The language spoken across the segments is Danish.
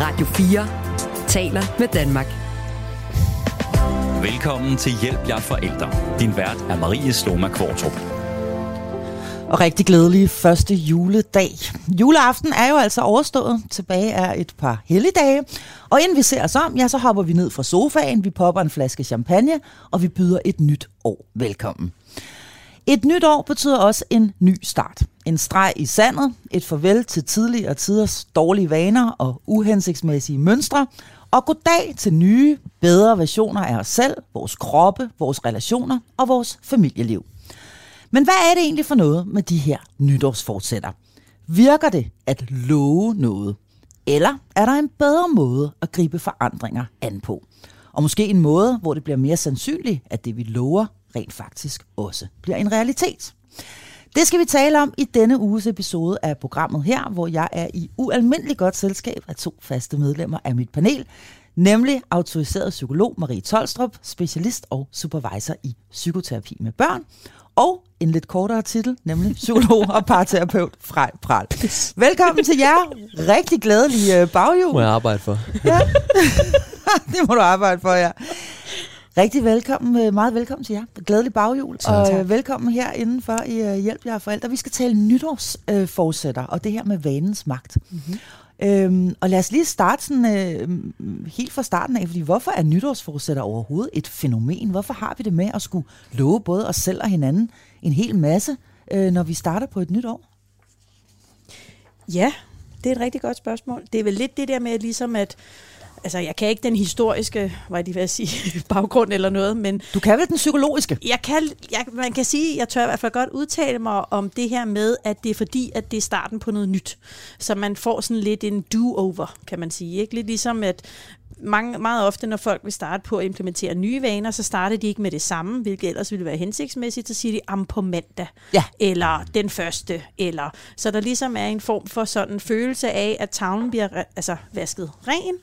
Radio 4 taler med Danmark. Velkommen til Hjælp jer forældre. Din vært er Marie Sloma Kvartrup. Og rigtig glædelig første juledag. Juleaften er jo altså overstået. Tilbage er et par helligdage. Og inden vi ser os om, ja, så hopper vi ned fra sofaen, vi popper en flaske champagne, og vi byder et nyt år velkommen. Et nyt år betyder også en ny start. En streg i sandet, et farvel til tidligere tiders dårlige vaner og uhensigtsmæssige mønstre, og goddag til nye, bedre versioner af os selv, vores kroppe, vores relationer og vores familieliv. Men hvad er det egentlig for noget med de her nytårsfortsætter? Virker det at love noget? Eller er der en bedre måde at gribe forandringer an på? Og måske en måde, hvor det bliver mere sandsynligt, at det vi lover rent faktisk også bliver en realitet. Det skal vi tale om i denne uges episode af programmet her, hvor jeg er i ualmindelig godt selskab af to faste medlemmer af mit panel, nemlig autoriseret psykolog Marie Tolstrup, specialist og supervisor i psykoterapi med børn, og en lidt kortere titel, nemlig psykolog og parterapeut Frej Pral. Velkommen til jer. Rigtig glædelig øh, baghjul. Må jeg arbejde for. Ja. det må du arbejde for, ja. Rigtig velkommen, øh, meget velkommen til jer. Glædelig baghjul, Tak. og øh, velkommen her indenfor i uh, Hjælp jer forældre. Vi skal tale nytårsforsætter, øh, og det her med vanens magt. Mm-hmm. Øhm, og lad os lige starte sådan, øh, helt fra starten af, fordi hvorfor er nytårsforsætter overhovedet et fænomen? Hvorfor har vi det med at skulle love både os selv og hinanden en hel masse, øh, når vi starter på et nyt år? Ja, det er et rigtig godt spørgsmål. Det er vel lidt det der med ligesom at, altså jeg kan ikke den historiske, hvad det, vil sige, baggrund eller noget, men Du kan vel den psykologiske? jeg kan, jeg, man kan sige, jeg tør i hvert fald godt udtale mig om det her med, at det er fordi, at det er starten på noget nyt. Så man får sådan lidt en do-over, kan man sige. Ikke? Lidt ligesom, at mange, meget ofte, når folk vil starte på at implementere nye vaner, så starter de ikke med det samme, hvilket ellers ville være hensigtsmæssigt. Så siger de, am på mandag, Ja. eller den første, eller... Så der ligesom er en form for sådan en følelse af, at tavlen bliver altså, vasket ren,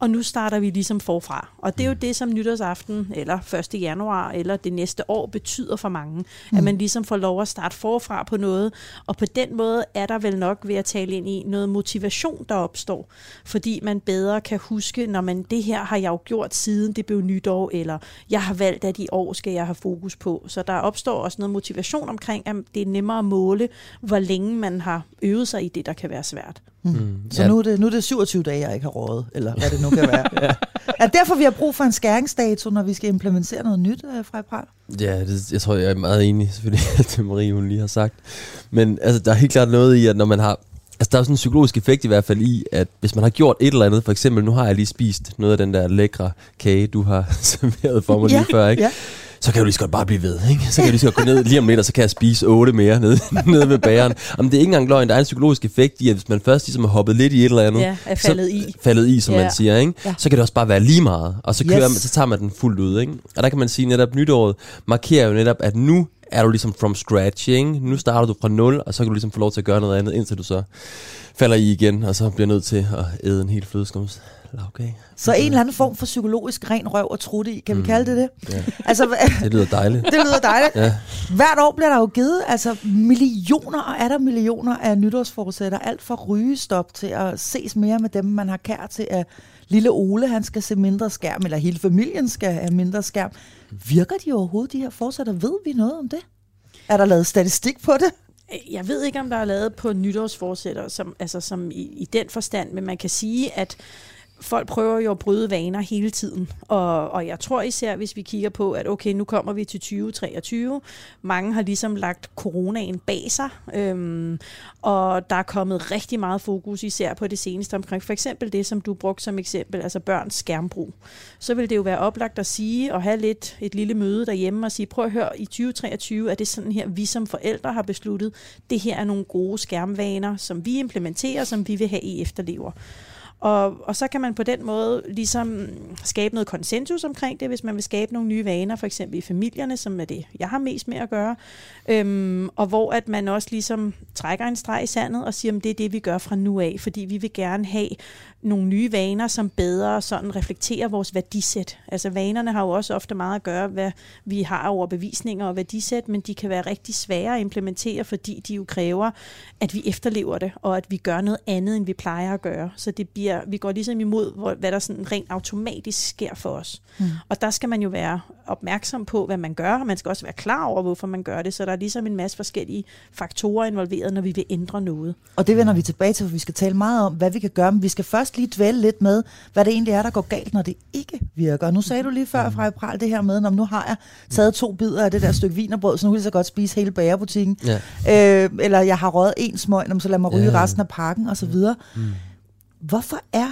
og nu starter vi ligesom forfra. Og det er jo det, som nytårsaften, eller 1. januar, eller det næste år betyder for mange. Mm. At man ligesom får lov at starte forfra på noget. Og på den måde er der vel nok ved at tale ind i noget motivation, der opstår. Fordi man bedre kan huske, når man det her har jeg jo gjort siden det blev nytår, eller jeg har valgt, at i år skal jeg have fokus på. Så der opstår også noget motivation omkring, at det er nemmere at måle, hvor længe man har øvet sig i det, der kan være svært. Mm. Så nu er, det, nu er det 27 dage, jeg ikke har rådet, eller hvad det nu kan være. ja. Er det derfor, vi har brug for en skæringsdato, når vi skal implementere noget nyt øh, fra Pral? Ja, det, jeg tror, jeg er meget enig, selvfølgelig, det Marie hun lige har sagt. Men altså, der er helt klart noget i, at når man har... Altså, der er sådan en psykologisk effekt i hvert fald i, at hvis man har gjort et eller andet, for eksempel, nu har jeg lige spist noget af den der lækre kage, du har serveret for mig lige før, ikke? Ja. Så kan du lige så godt bare blive ved, ikke? Så kan jeg lige så godt gå ned lige om lidt, og så kan jeg spise otte mere nede, nede ved bageren. Jamen, det er ikke engang løgn, der er en psykologisk effekt i, at hvis man først ligesom har hoppet lidt i et eller andet, Ja, er faldet i. faldet i, som Ja. man siger, ikke? Ja. så kan det også bare være lige meget, og så, kører Yes. man, så tager man den fuldt ud. Ikke? Og der kan man sige, netop nytåret markerer jo netop, at nu er du ligesom from scratch, ikke? Nu starter du fra nul, og så kan du ligesom få lov til at gøre noget andet, indtil du så falder i igen, og så bliver nødt til at æde en helt flødeskums lavkage. Så en eller anden form for psykologisk ren røv og trutte i, kan vi Mm. kalde det det? Ja. Altså, Det lyder dejligt. det lyder dejligt. Ja. Hvert år bliver der jo givet altså millioner og er der millioner af nytårsforsætter. Alt fra rygestop til at ses mere med dem, man har kær til, at lille Ole han skal se mindre skærm, eller hele familien skal have mindre skærm. Virker de overhovedet, de her forsætter? Ved vi noget om det? Er der lavet statistik på det? Jeg ved ikke, om der er lavet på nytårsforsætter, som, altså som i, i den forstand, men man kan sige, at folk prøver jo at bryde vaner hele tiden. Og, og jeg tror især, hvis vi kigger på, at okay, nu kommer vi til 2023. Mange har ligesom lagt coronaen bag sig. Øhm, og der er kommet rigtig meget fokus, især på det seneste omkring for eksempel det, som du brugte som eksempel, altså børns skærmbrug. Så vil det jo være oplagt at sige, og have lidt et lille møde derhjemme og sige, prøv at høre, i 2023 er det sådan her, vi som forældre har besluttet, det her er nogle gode skærmvaner, som vi implementerer, som vi vil have, I efterlever. Og, og så kan man på den måde ligesom skabe noget konsensus omkring det, hvis man vil skabe nogle nye vaner, for eksempel i familierne, som er det, jeg har mest med at gøre. Øhm, og hvor at man også ligesom trækker en streg i sandet og siger, at det er det, vi gør fra nu af, fordi vi vil gerne have nogle nye vaner, som bedre sådan reflekterer vores værdisæt. Altså vanerne har jo også ofte meget at gøre, hvad vi har over bevisninger og værdisæt, men de kan være rigtig svære at implementere, fordi de jo kræver, at vi efterlever det, og at vi gør noget andet, end vi plejer at gøre. Så det bliver vi går ligesom imod, hvad der sådan rent automatisk sker for os. Mm. Og der skal man jo være opmærksom på, hvad man gør, og man skal også være klar over, hvorfor man gør det. Så der er ligesom en masse forskellige faktorer involveret, når vi vil ændre noget. Og det vender vi tilbage til, for vi skal tale meget om, hvad vi kan gøre, men vi skal først lige dvæle lidt med, hvad det egentlig er, der går galt, når det ikke virker. Og nu sagde du lige før, fra Pral, det her med, når nu har jeg taget to bidder af det der stykke vinerbrød, så nu vil jeg så godt spise hele bagerbutikken. Ja. Øh, eller jeg har røget en smøg, så lad mig ryge Ja. resten af pakken og så videre. Mm. Hvorfor er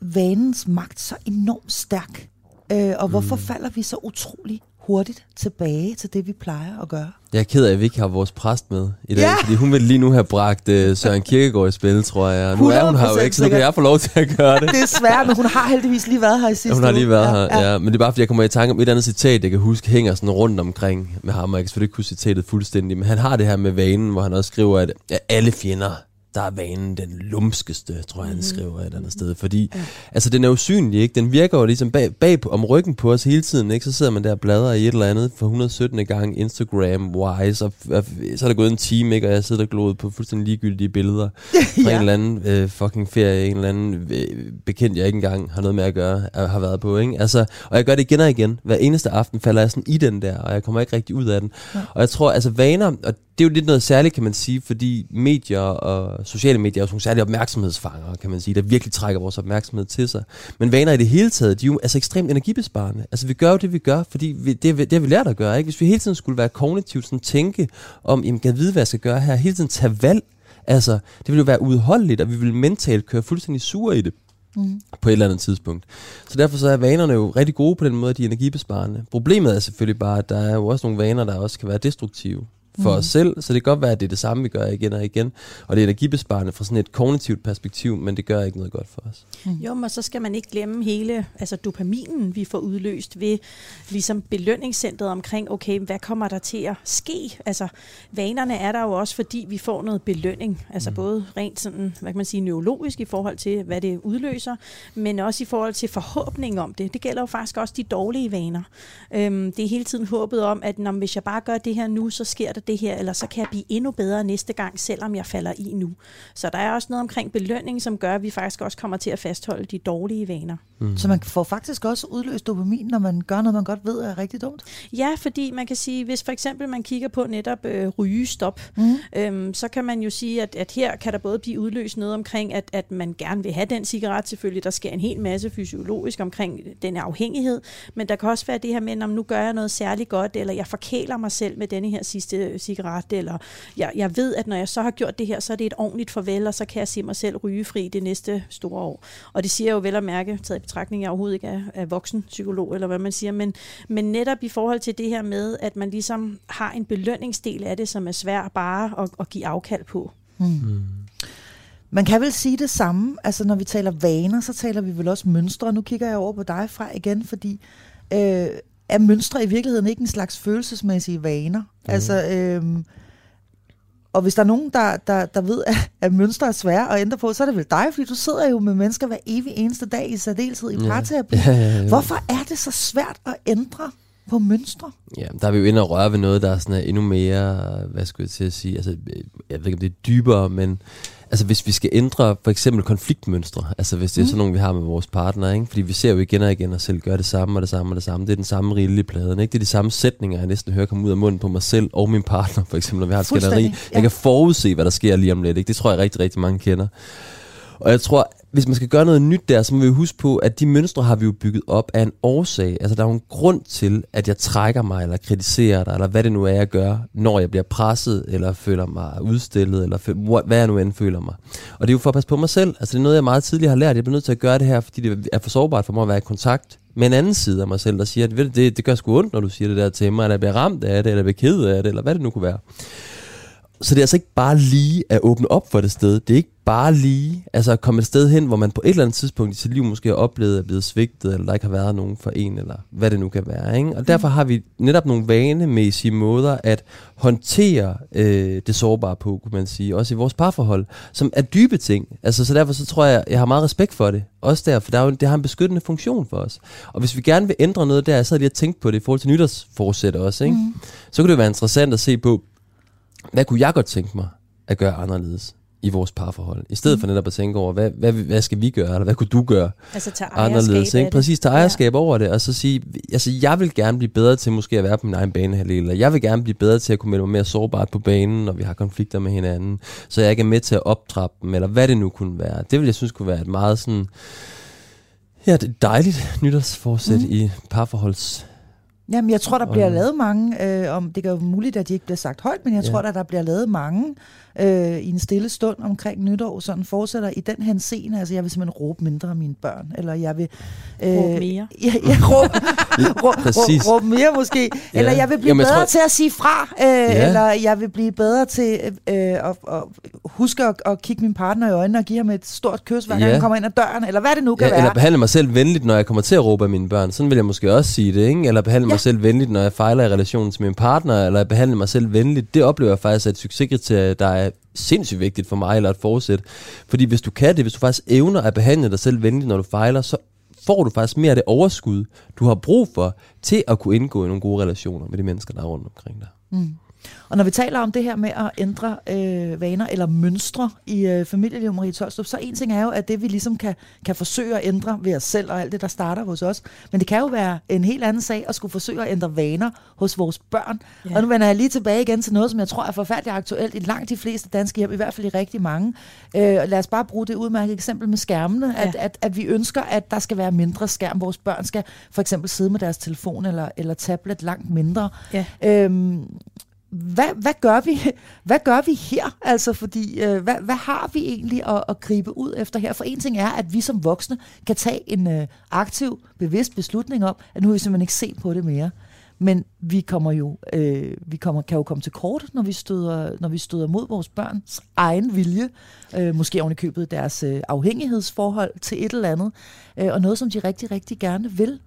vanens magt så enormt stærk? Øh, og hvorfor mm. falder vi så utrolig hurtigt tilbage til det, vi plejer at gøre? Jeg er ked af, at vi ikke har vores præst med i dag, Ja. ja. fordi hun vil lige nu have bragt uh, Søren Kierkegaard i spil, tror jeg. Nu er hun her jo 100% ikke, så nu kan jeg få lov til at gøre det. Det er svært, men hun har heldigvis lige været her i sidste Ja, hun har lige uge. været her, ja, ja. Men det er bare, fordi jeg kommer i tanke om et andet citat, jeg kan huske hænger sådan rundt omkring med ham, og jeg kan selvfølgelig ikke huske citatet fuldstændig, men han har det her med vanen, hvor han også skriver, at alle fjender, der er vanen den lumskeste, tror jeg, han skriver et andet sted. Fordi, ja. altså den er usynlig, ikke? Den virker jo ligesom bag, bag om ryggen på os hele tiden, ikke? Så sidder man der og bladrer i et eller andet for 117. gang Instagram-wise, og, og, så er der gået en time, ikke? Og jeg sidder og gloet på fuldstændig ligegyldige billeder fra Ja. en eller anden øh, fucking ferie, en eller anden øh, bekendt, jeg ikke engang har noget med at gøre, øh, har været på, ikke? Altså, og jeg gør det igen og igen. Hver eneste aften falder jeg sådan i den der, og jeg kommer ikke rigtig ud af den. Ja. Og jeg tror, altså vaner, og det er jo lidt noget særligt, kan man sige, fordi medier og sociale medier er jo sådan særlige opmærksomhedsfanger, kan man sige, der virkelig trækker vores opmærksomhed til sig. Men vaner i det hele taget, de er jo altså ekstremt energibesparende. Altså vi gør jo det, vi gør, fordi vi, det, det har vi lært at gøre. Ikke? Hvis vi hele tiden skulle være kognitivt sådan tænke om, jamen kan jeg vide, hvad jeg skal gøre her, hele tiden tage valg, altså det ville jo være udholdeligt, og vi ville mentalt køre fuldstændig sure i det Mm. på et eller andet tidspunkt. Så derfor så er vanerne jo rigtig gode på den måde, at de er energibesparende. Problemet er selvfølgelig bare, at der er jo også nogle vaner, der også kan være destruktive for mm. os selv, så det kan godt være, at det er det samme, vi gør igen og igen, og det er energibesparende fra sådan et kognitivt perspektiv, men det gør ikke noget godt for os. Jo, men så skal man ikke glemme hele altså dopaminen, vi får udløst ved ligesom belønningscentret omkring, okay, hvad kommer der til at ske? Altså, vanerne er der jo også, fordi vi får noget belønning. Altså mm. både rent sådan, hvad kan man sige, neurologisk i forhold til, hvad det udløser, men også i forhold til forhåbning om det. Det gælder jo faktisk også de dårlige vaner. Øhm, det er hele tiden håbet om, at når, hvis jeg bare gør det her nu, så sker der det her, eller så kan jeg blive endnu bedre næste gang, selvom jeg falder i nu. Så der er også noget omkring belønning, som gør, at vi faktisk også kommer til at fastholde de dårlige vaner. Mm. Så man får faktisk også udløst dopamin, når man gør noget, man godt ved er rigtig dumt. Ja, fordi man kan sige, hvis for eksempel man kigger på netop øh, rygestop, Mm. øhm, så kan man jo sige, at, at her kan der både blive udløst noget omkring, at, at man gerne vil have den cigaret selvfølgelig. Der sker en hel masse fysiologisk omkring den afhængighed, men der kan også være det her med, om nu gør jeg noget særligt godt, eller jeg forkæler mig selv med denne her sidste cigaret, eller jeg, jeg ved, at når jeg så har gjort det her, så er det et ordentligt farvel, og så kan jeg se mig selv rygefri det næste store år. Og det siger jeg jo vel at mærke, taget i betragtning, jeg overhovedet ikke er, er voksen psykolog, eller hvad man siger, men, men netop i forhold til det her med, at man ligesom har en belønningsdel af det, som er svær bare at, at give afkald på. Mm. Man kan vel sige det samme, altså når vi taler vaner, så taler vi vel også mønstre. Nu kigger jeg over på dig fra igen, fordi øh, er mønstre i virkeligheden ikke en slags følelsesmæssige vaner? Mm. Altså, øh, og hvis der er nogen, der, der, der ved, at, at mønstre er svære at ændre på, så er det vel dig, fordi du sidder jo med mennesker hver evig eneste dag i særdeleshed i Ja. parterapi. Ja, ja, ja. Hvorfor er det så svært at ændre på mønstre? Ja, der er vi jo inde og røre ved noget, der er sådan er endnu mere, hvad skulle jeg til at sige, altså, jeg ved ikke, om det er dybere, men altså hvis vi skal ændre for eksempel konfliktmønstre, altså hvis det er Mm. sådan nogle, vi har med vores partner, ikke? fordi vi ser jo igen og igen os selv gøre det samme og det samme og det samme, det er den samme rille i pladen, ikke? det er de samme sætninger, jeg næsten hører komme ud af munden på mig selv og min partner, for eksempel, når vi har et skænderi. Ja. Jeg kan forudse, hvad der sker lige om lidt, ikke? det tror jeg rigtig, rigtig mange kender. Og jeg tror, hvis man skal gøre noget nyt der, så må vi huske på, at de mønstre har vi jo bygget op af en årsag. Altså der er jo en grund til, at jeg trækker mig, eller kritiserer dig, eller hvad det nu er, jeg gør, når jeg bliver presset, eller føler mig udstillet, eller hvad jeg nu end føler mig. Og det er jo for at passe på mig selv. Altså det er noget, jeg meget tidligt har lært. Jeg bliver nødt til at gøre det her, fordi det er for sårbart for mig at være i kontakt med en anden side af mig selv, der siger, at ved det, det gør sgu ondt, når du siger det der til mig, eller jeg bliver ramt af det, eller jeg bliver ked af det, eller hvad det nu kunne være. Så det er altså ikke bare lige at åbne op for det sted. Det er ikke bare lige altså at komme et sted hen, hvor man på et eller andet tidspunkt i sit liv måske har oplevet at blive svigtet, eller der ikke har været nogen for en, eller hvad det nu kan være. Ikke? Og derfor har vi netop nogle vanemæssige måder at håndtere øh, det sårbare på, kunne man sige, også i vores parforhold, som er dybe ting. Altså, så derfor så tror jeg, jeg har meget respekt for det. Også der, for der er jo, det har en beskyttende funktion for os. Og hvis vi gerne vil ændre noget der, så er det at tænke på det i forhold til nytårsforsæt også. Ikke? Mm. Så kunne det være interessant at se på, hvad kunne jeg godt tænke mig at gøre anderledes i vores parforhold. I stedet mm. for netop at tænke over, hvad, hvad, hvad skal vi gøre, eller hvad kunne du gøre Altså tage anderledes? Ikke? Præcis, tage ejerskab ja. over det, og så sige, altså jeg vil gerne blive bedre til måske at være på min egen banehalvdel, eller jeg vil gerne blive bedre til at kunne melde mig mere sårbart på banen, når vi har konflikter med hinanden, så jeg ikke er med til at optrappe dem, eller hvad det nu kunne være. Det vil jeg synes kunne være et meget sådan, ja, det er dejligt nytårsforsæt mm. i parforholds Jamen, jeg tror, der bliver Og- lavet mange, øh, om det kan jo muligt, at de ikke bliver sagt højt, men jeg Ja. tror, at der bliver lavet mange øh, i en stille stund omkring nytår, sådan fortsætter i den her scene. Altså, jeg vil simpelthen råbe mindre af mine børn, eller jeg vil... Øh, Råbe mere. Ja, ja råbe, råbe, råbe, råbe mere måske. Ja. Eller jeg vil blive Jamen, bedre tror- til at sige fra, øh, Ja. eller jeg vil blive bedre til øh, at, at huske at, at kigge min partner i øjnene og give ham et stort kys, hver gang Ja. han kommer ind ad døren, eller hvad det nu kan Ja, være. eller behandle mig selv venligt, når jeg kommer til at råbe af mine børn. Sådan vil jeg måske også sige det, ikke? Eller behandle ja. Mig selv venligt, når jeg fejler i relationen til min partner, eller behandle mig selv venligt. Det oplever jeg faktisk er et succeskriterie, der er sindssygt vigtigt for mig, eller at forsæt. Fordi hvis du kan det, hvis du faktisk evner at behandle dig selv venligt, når du fejler, så får du faktisk mere af det overskud, du har brug for, til at kunne indgå i nogle gode relationer med de mennesker, der er rundt omkring dig. Mm. Og når vi taler om det her med at ændre øh, vaner eller mønstre i øh, familieliv, Marie Tolstrup, så en ting er jo, at det vi ligesom kan, kan forsøge at ændre ved os selv og alt det, der starter hos os. Men det kan jo være en helt anden sag at skulle forsøge at ændre vaner hos vores børn. Ja. Og nu vender jeg lige tilbage igen til noget, som jeg tror er forfærdeligt aktuelt i langt de fleste danske hjem, i hvert fald i rigtig mange. Øh, lad os bare bruge det udmærket eksempel med skærmene, Ja. at, at, at vi ønsker, at der skal være mindre skærm. Vores børn skal for eksempel sidde med deres telefon eller, eller tablet langt mindre. Ja. Øhm, hvad, hvad, gør vi, hvad gør vi her? Altså, fordi, øh, hvad, hvad har vi egentlig at, at gribe ud efter her? For en ting er, at vi som voksne kan tage en øh, aktiv, bevidst beslutning om, at nu vil vi simpelthen ikke se på det mere. Men vi kommer jo, øh, vi kommer, kan jo komme til kort, når vi støder, når vi støder mod vores børns egen vilje, øh, måske oven i købet deres øh, afhængighedsforhold til et eller andet, øh, og noget, som de rigtig, rigtig gerne vil.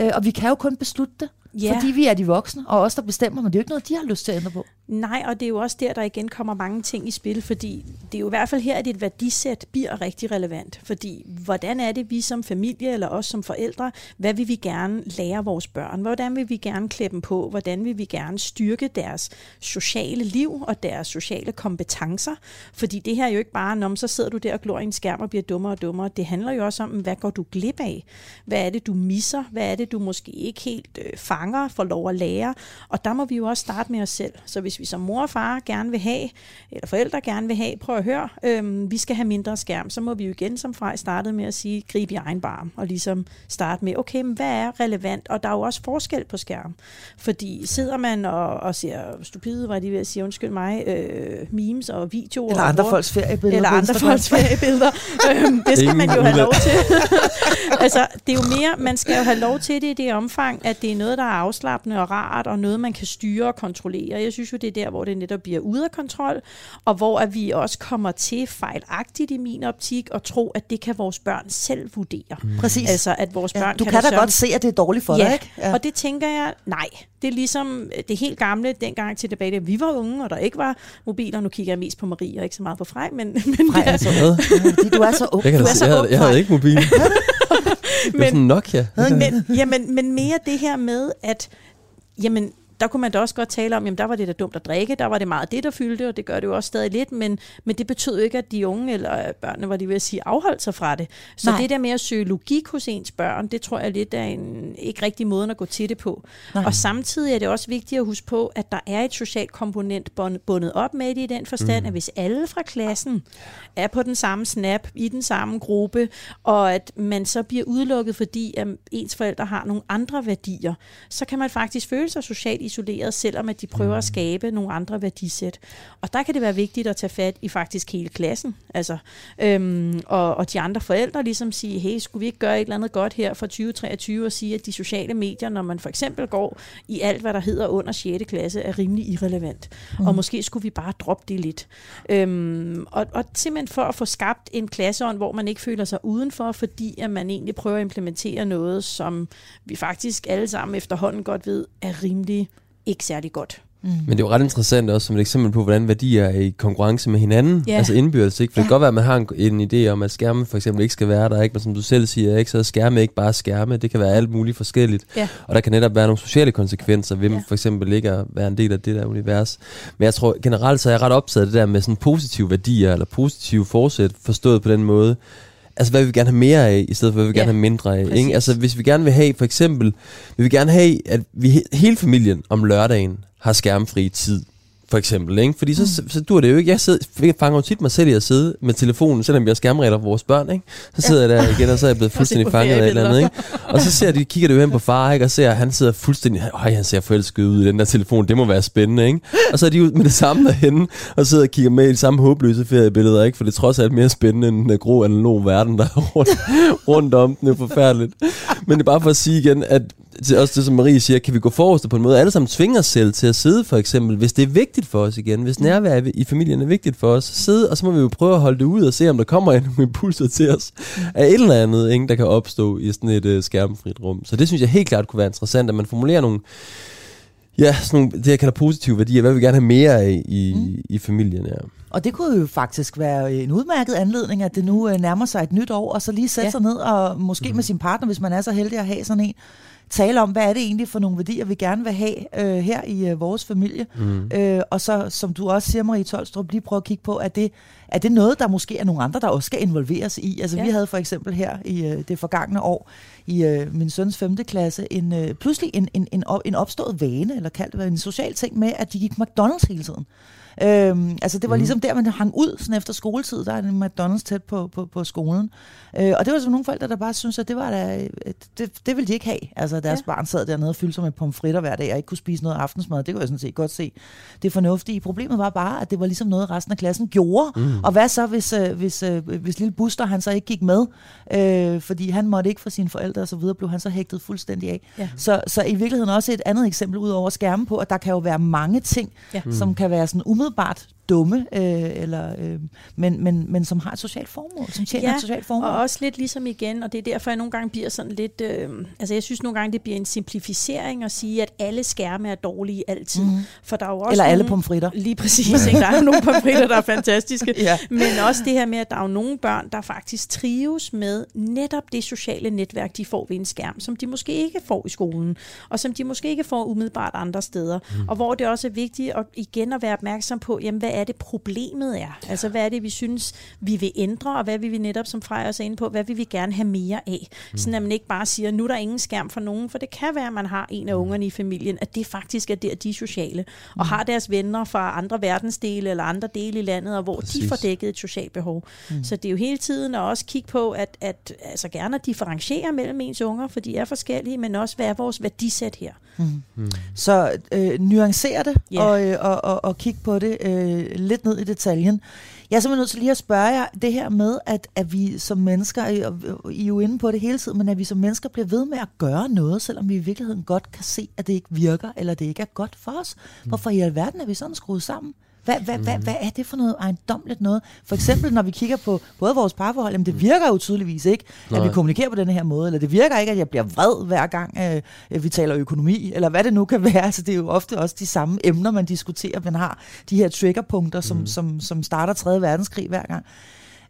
Øh, og vi kan jo kun beslutte det, Ja. fordi vi er de voksne, og os, der bestemmer, men det er jo ikke noget, de har lyst til at ændre på. Nej, og det er jo også der, der igen kommer mange ting i spil, fordi det er jo i hvert fald her, at et værdisæt bliver rigtig relevant. Fordi hvordan er det, vi som familie eller os som forældre, hvad vil vi gerne lære vores børn? Hvordan vil vi gerne klæde dem på? Hvordan vil vi gerne styrke deres sociale liv og deres sociale kompetencer? Fordi det her er jo ikke bare, om så sidder du der og glor i en skærm og bliver dummere og dummere. Det handler jo også om, hvad går du glip af? Hvad er det, du misser? Hvad er det, du måske ikke helt øh, fanger, får lov at lære? Og der må vi jo også starte med os selv. Så hvis vi som mor og far gerne vil have, eller forældre gerne vil have, prøv at høre, øhm, vi skal have mindre skærm, så må vi jo igen, som Frej startede med at sige, grib i egen barm, og ligesom starte med, okay, men hvad er relevant? Og der er jo også forskel på skærm. Fordi sidder man og, og ser stupide, var de ved at sige, undskyld mig, øh, memes og videoer. Eller andre folks feriebilleder eller andre folks feriebilleder. øhm, det skal man jo have lov til. altså, det er jo mere, man skal jo have lov til det i det omfang, at det er noget, der er afslappende og rart, og noget, man kan styre og kontrollere. Jeg synes jo, det er der, hvor det netop bliver ude af kontrol, og hvor at vi også kommer til fejlagtigt i min optik, og tro, at det kan vores børn selv vurdere. Præcis. Altså, at vores børn ja, du kan, kan, da da godt se, at det er dårligt for ja, dig, ikke? og det tænker jeg, nej. Det er ligesom det helt gamle, dengang til tilbage, da vi var unge, og der ikke var mobiler. Nu kigger jeg mest på Marie, og ikke så meget på Frej, men, men altså, Hvad? ja, fordi du er så ung. Jeg, Du er så jeg, havde, ung, jeg havde Frej. ikke mobil. Det var sådan Nokia. men, jamen, men mere det her med, at jamen, der kunne man da også godt tale om, jamen der var det da dumt at drikke, der var det meget det, der fyldte, og det gør det jo også stadig lidt, men, men det betød jo ikke, at de unge eller børnene, var de ved at sige, afholdt sig fra det. Så Nej. det der med at søge logik hos ens børn, det tror jeg lidt er en ikke rigtig måde at gå til det på. Nej. Og samtidig er det også vigtigt at huske på, at der er et socialt komponent bund- bundet op med det i den forstand, mm. at hvis alle fra klassen er på den samme snap, i den samme gruppe, og at man så bliver udelukket, fordi at ens forældre har nogle andre værdier, så kan man faktisk føle sig socialt isoleret, selvom at de prøver at skabe nogle andre værdisæt. Og der kan det være vigtigt at tage fat i faktisk hele klassen, altså, øhm, og, og de andre forældre ligesom sige, hey, skulle vi ikke gøre et eller andet godt her for 2023 og sige, at de sociale medier, når man for eksempel går i alt, hvad der hedder under 6. klasse, er rimelig irrelevant. Mm. Og måske skulle vi bare droppe det lidt. Øhm, og, og simpelthen for at få skabt en klasseånd, hvor man ikke føler sig udenfor, fordi at man egentlig prøver at implementere noget, som vi faktisk alle sammen efterhånden godt ved, er rimelig ikke særlig godt. Mm. Men det er jo ret interessant også som et eksempel på, hvordan værdier er i konkurrence med hinanden. Ja. Altså indbyrdes, ikke? For det Ja. kan godt være, at man har en, en idé om, at skærme for eksempel ikke skal være der, ikke? Men som du selv siger, ikke? så er skærme ikke bare skærme. Det kan være alt muligt forskelligt. Ja. Og der kan netop være nogle sociale konsekvenser ved ja. for eksempel ikke at være en del af det der univers. Men jeg tror generelt, så er jeg ret optaget af det der med sådan positive værdier, eller positive forsæt, forstået på den måde. Altså, hvad vil vi gerne have mere af, i stedet for, hvad vi vil Ja, gerne have mindre af. præcis. Ikke? Altså, hvis vi gerne vil have, for eksempel, vil vi gerne have, at vi he- hele familien om lørdagen har skærmfri tid, for eksempel. Ikke? Fordi så, mm. så, så dur det jo ikke. Jeg, sidder, jeg fanger jo tit mig selv i at sidde med telefonen, selvom jeg skærmregler for vores børn. Ikke? Så sidder jeg der igen, og så er jeg blevet fuldstændig fanget af et eller andet. Ikke? Og så ser de, kigger det jo hen på far, ikke? og ser, at han sidder fuldstændig, øj, han ser forelsket ud i den der telefon, det må være spændende, ikke? Og så er de ud med det samme derhenne, og sidder og kigger med i de samme håbløse feriebilleder, ikke? For det er trods alt mere spændende end den grå analog verden, der er rundt, rundt om den, det er forfærdeligt. Men det er bare for at sige igen, at til også det, som Marie siger, kan vi gå forrest på en måde, alle sammen tvinger os selv til at sidde, for eksempel, hvis det er vigtigt for os igen, hvis nærvær i- familien er vigtigt for os, sidde, og så må vi jo prøve at holde det ud og se, om der kommer nogle impulser til os af et eller andet, ikke, der kan opstå i sådan et uh, skærmfrit rum. Så det synes jeg helt klart kunne være interessant, at man formulerer nogle, ja, sådan nogle, det jeg kalder positive værdier, hvad vi gerne have mere af i, mm. i familien, ja. Og det kunne jo faktisk være en udmærket anledning, at det nu øh, nærmer sig et nyt år, og så lige sætte ja. sig ned og måske mm. med sin partner, hvis man er så heldig at have sådan en, tale om, hvad er det egentlig for nogle værdier, vi gerne vil have øh, her i øh, vores familie. Mm. Øh, og så, som du også siger, Marie Tolstrup, lige prøve at kigge på, er det, er det noget, der måske er nogle andre, der også skal involveres i? Altså Ja. vi havde for eksempel her i øh, det forgangne år, i øh, min søns 5. klasse, en, øh, pludselig en, en, en, op, en opstået vane, eller kaldt det en social ting med, at de gik McDonald's hele tiden. Øhm, altså det var mm. ligesom der, man hang ud sådan efter skoletid. Der er en McDonald's tæt på, på, på skolen. Øh, og det var sådan nogle forældre, der bare synes at det var da, det, det ville de ikke have. Altså deres ja. barn sad dernede og fyldte sig med pomfritter hver dag, og ikke kunne spise noget aftensmad. Det kunne jeg sådan set godt se. Det er fornuftigt. Problemet var bare, at det var ligesom noget, resten af klassen gjorde. Mm. Og hvad så, hvis, øh, hvis, øh, hvis lille Buster, han så ikke gik med, øh, fordi han måtte ikke for sine forældre og så videre, blev han så hægtet fuldstændig af. Ja. Så, så i virkeligheden også et andet eksempel ud over skærmen på, at der kan jo være mange ting, Ja. ja. som kan være sådan umiddelbart umiddelbart dumme, øh, eller, øh, men, men, men som har et socialt formål, som tjener Ja, et socialt formål. Og også lidt ligesom igen, og det er derfor, jeg nogle gange bliver sådan lidt... Øh, altså jeg synes nogle gange, det bliver en simplificering at sige, at alle skærme er dårlige altid. Mm. For der er jo også eller alle nogle- pomfritter. Lige præcis. Ikke? Der er jo nogle pomfritter, der er fantastiske. Ja. Men også det her med, at der er jo nogle børn, der faktisk trives med netop det sociale netværk, de får ved en skærm, som de måske ikke får i skolen, og som de måske ikke får umiddelbart andre steder. Mm. Og hvor det også er vigtigt at, igen at være opmærksom på, jamen, hvad er det problemet er? Altså, hvad er det, vi synes, vi vil ændre, og hvad vil vi netop, som Freja også er inde på, hvad vil vi gerne have mere af? Mm. Sådan at man ikke bare siger, nu er der ingen skærm for nogen, for det kan være, at man har en af ungerne i familien, at det faktisk er der, de er sociale, og har deres venner fra andre verdensdele eller andre dele i landet, og hvor Præcis. de får dækket et socialt behov. Mm. Så det er jo hele tiden at også kigge på, at, at altså gerne at differentiere mellem ens unger, for de er forskellige, men også, hvad er vores værdisæt her? Så øh, nuancere det Ja. og, øh, og, og, og kigge på det øh, lidt ned i detaljen. Jeg er simpelthen nødt til lige at spørge jer det her med, at, at vi som mennesker, og og I er jo inde på det hele tiden, men at vi som mennesker bliver ved med at gøre noget, selvom vi i virkeligheden godt kan se, at det ikke virker, eller det ikke er godt for os. Hvorfor i alverden er vi sådan skruet sammen? Hvad, hvad, hvad, hvad er det for noget ejendomligt noget? For eksempel, når vi kigger på både vores parforhold, jamen det virker jo tydeligvis ikke, at Nej. vi kommunikerer på den her måde, eller det virker ikke, at jeg bliver vred hver gang, øh, vi taler økonomi, eller hvad det nu kan være. Altså, det er jo ofte også de samme emner, man diskuterer. Man har de her triggerpunkter, som, mm. som, som starter 3. verdenskrig hver gang.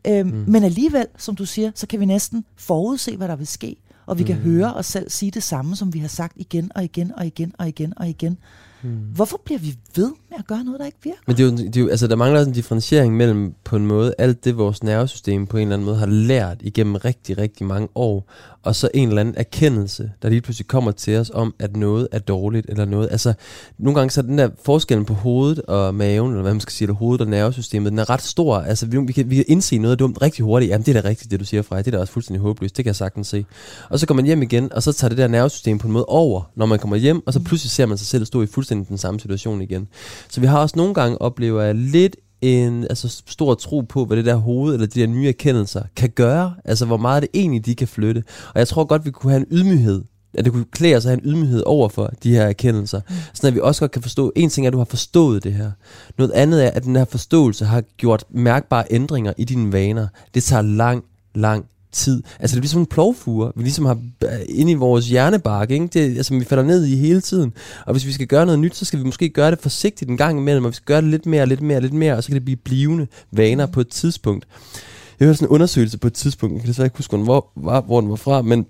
Øhm, mm. Men alligevel, som du siger, så kan vi næsten forudse, hvad der vil ske. Og vi mm. kan høre os selv sige det samme, som vi har sagt igen og igen og igen og igen og igen. Mm. Hvorfor bliver vi ved med at gøre noget, der ikke virker? Men det er jo, det er jo, altså, der mangler også en differentiering mellem på en måde alt det, vores nervesystem på en eller anden måde har lært igennem rigtig, rigtig mange år, og så en eller anden erkendelse, der lige pludselig kommer til os om, at noget er dårligt eller noget. Altså, nogle gange så er den der forskellen på hovedet og maven, eller hvad man skal sige, eller hovedet og nervesystemet, den er ret stor. Altså, vi, vi, kan, vi kan indse noget dumt rigtig hurtigt. Jamen, det er da rigtigt, det du siger, Freja. Det er da også fuldstændig håbløst. Det kan jeg sagtens se. Og så går man hjem igen, og så tager det der nervesystem på en måde over, når man kommer hjem, og så pludselig ser man sig selv stå i fuldstændig den samme situation igen. Så vi har også nogle gange oplever jeg lidt en altså, stor tro på, hvad det der hoved eller de der nye erkendelser kan gøre. Altså, hvor meget det egentlig de kan flytte. Og jeg tror godt, vi kunne have en ydmyghed at det kunne klæde os at have en ydmyghed over for de her erkendelser. Sådan at vi også godt kan forstå, en ting er, at du har forstået det her. Noget andet er, at den her forståelse har gjort mærkbare ændringer i dine vaner. Det tager lang, lang tid. Altså det bliver som en plovfuger, vi ligesom har øh, inde i vores hjernebark, ikke? Det, altså vi falder ned i hele tiden. Og hvis vi skal gøre noget nyt, så skal vi måske gøre det forsigtigt en gang imellem, og vi skal gøre det lidt mere, lidt mere, lidt mere, og så kan det blive blivende vaner på et tidspunkt. Jeg hørte sådan en undersøgelse på et tidspunkt, jeg kan desværre ikke huske, hvor, hvor, hvor den var fra, men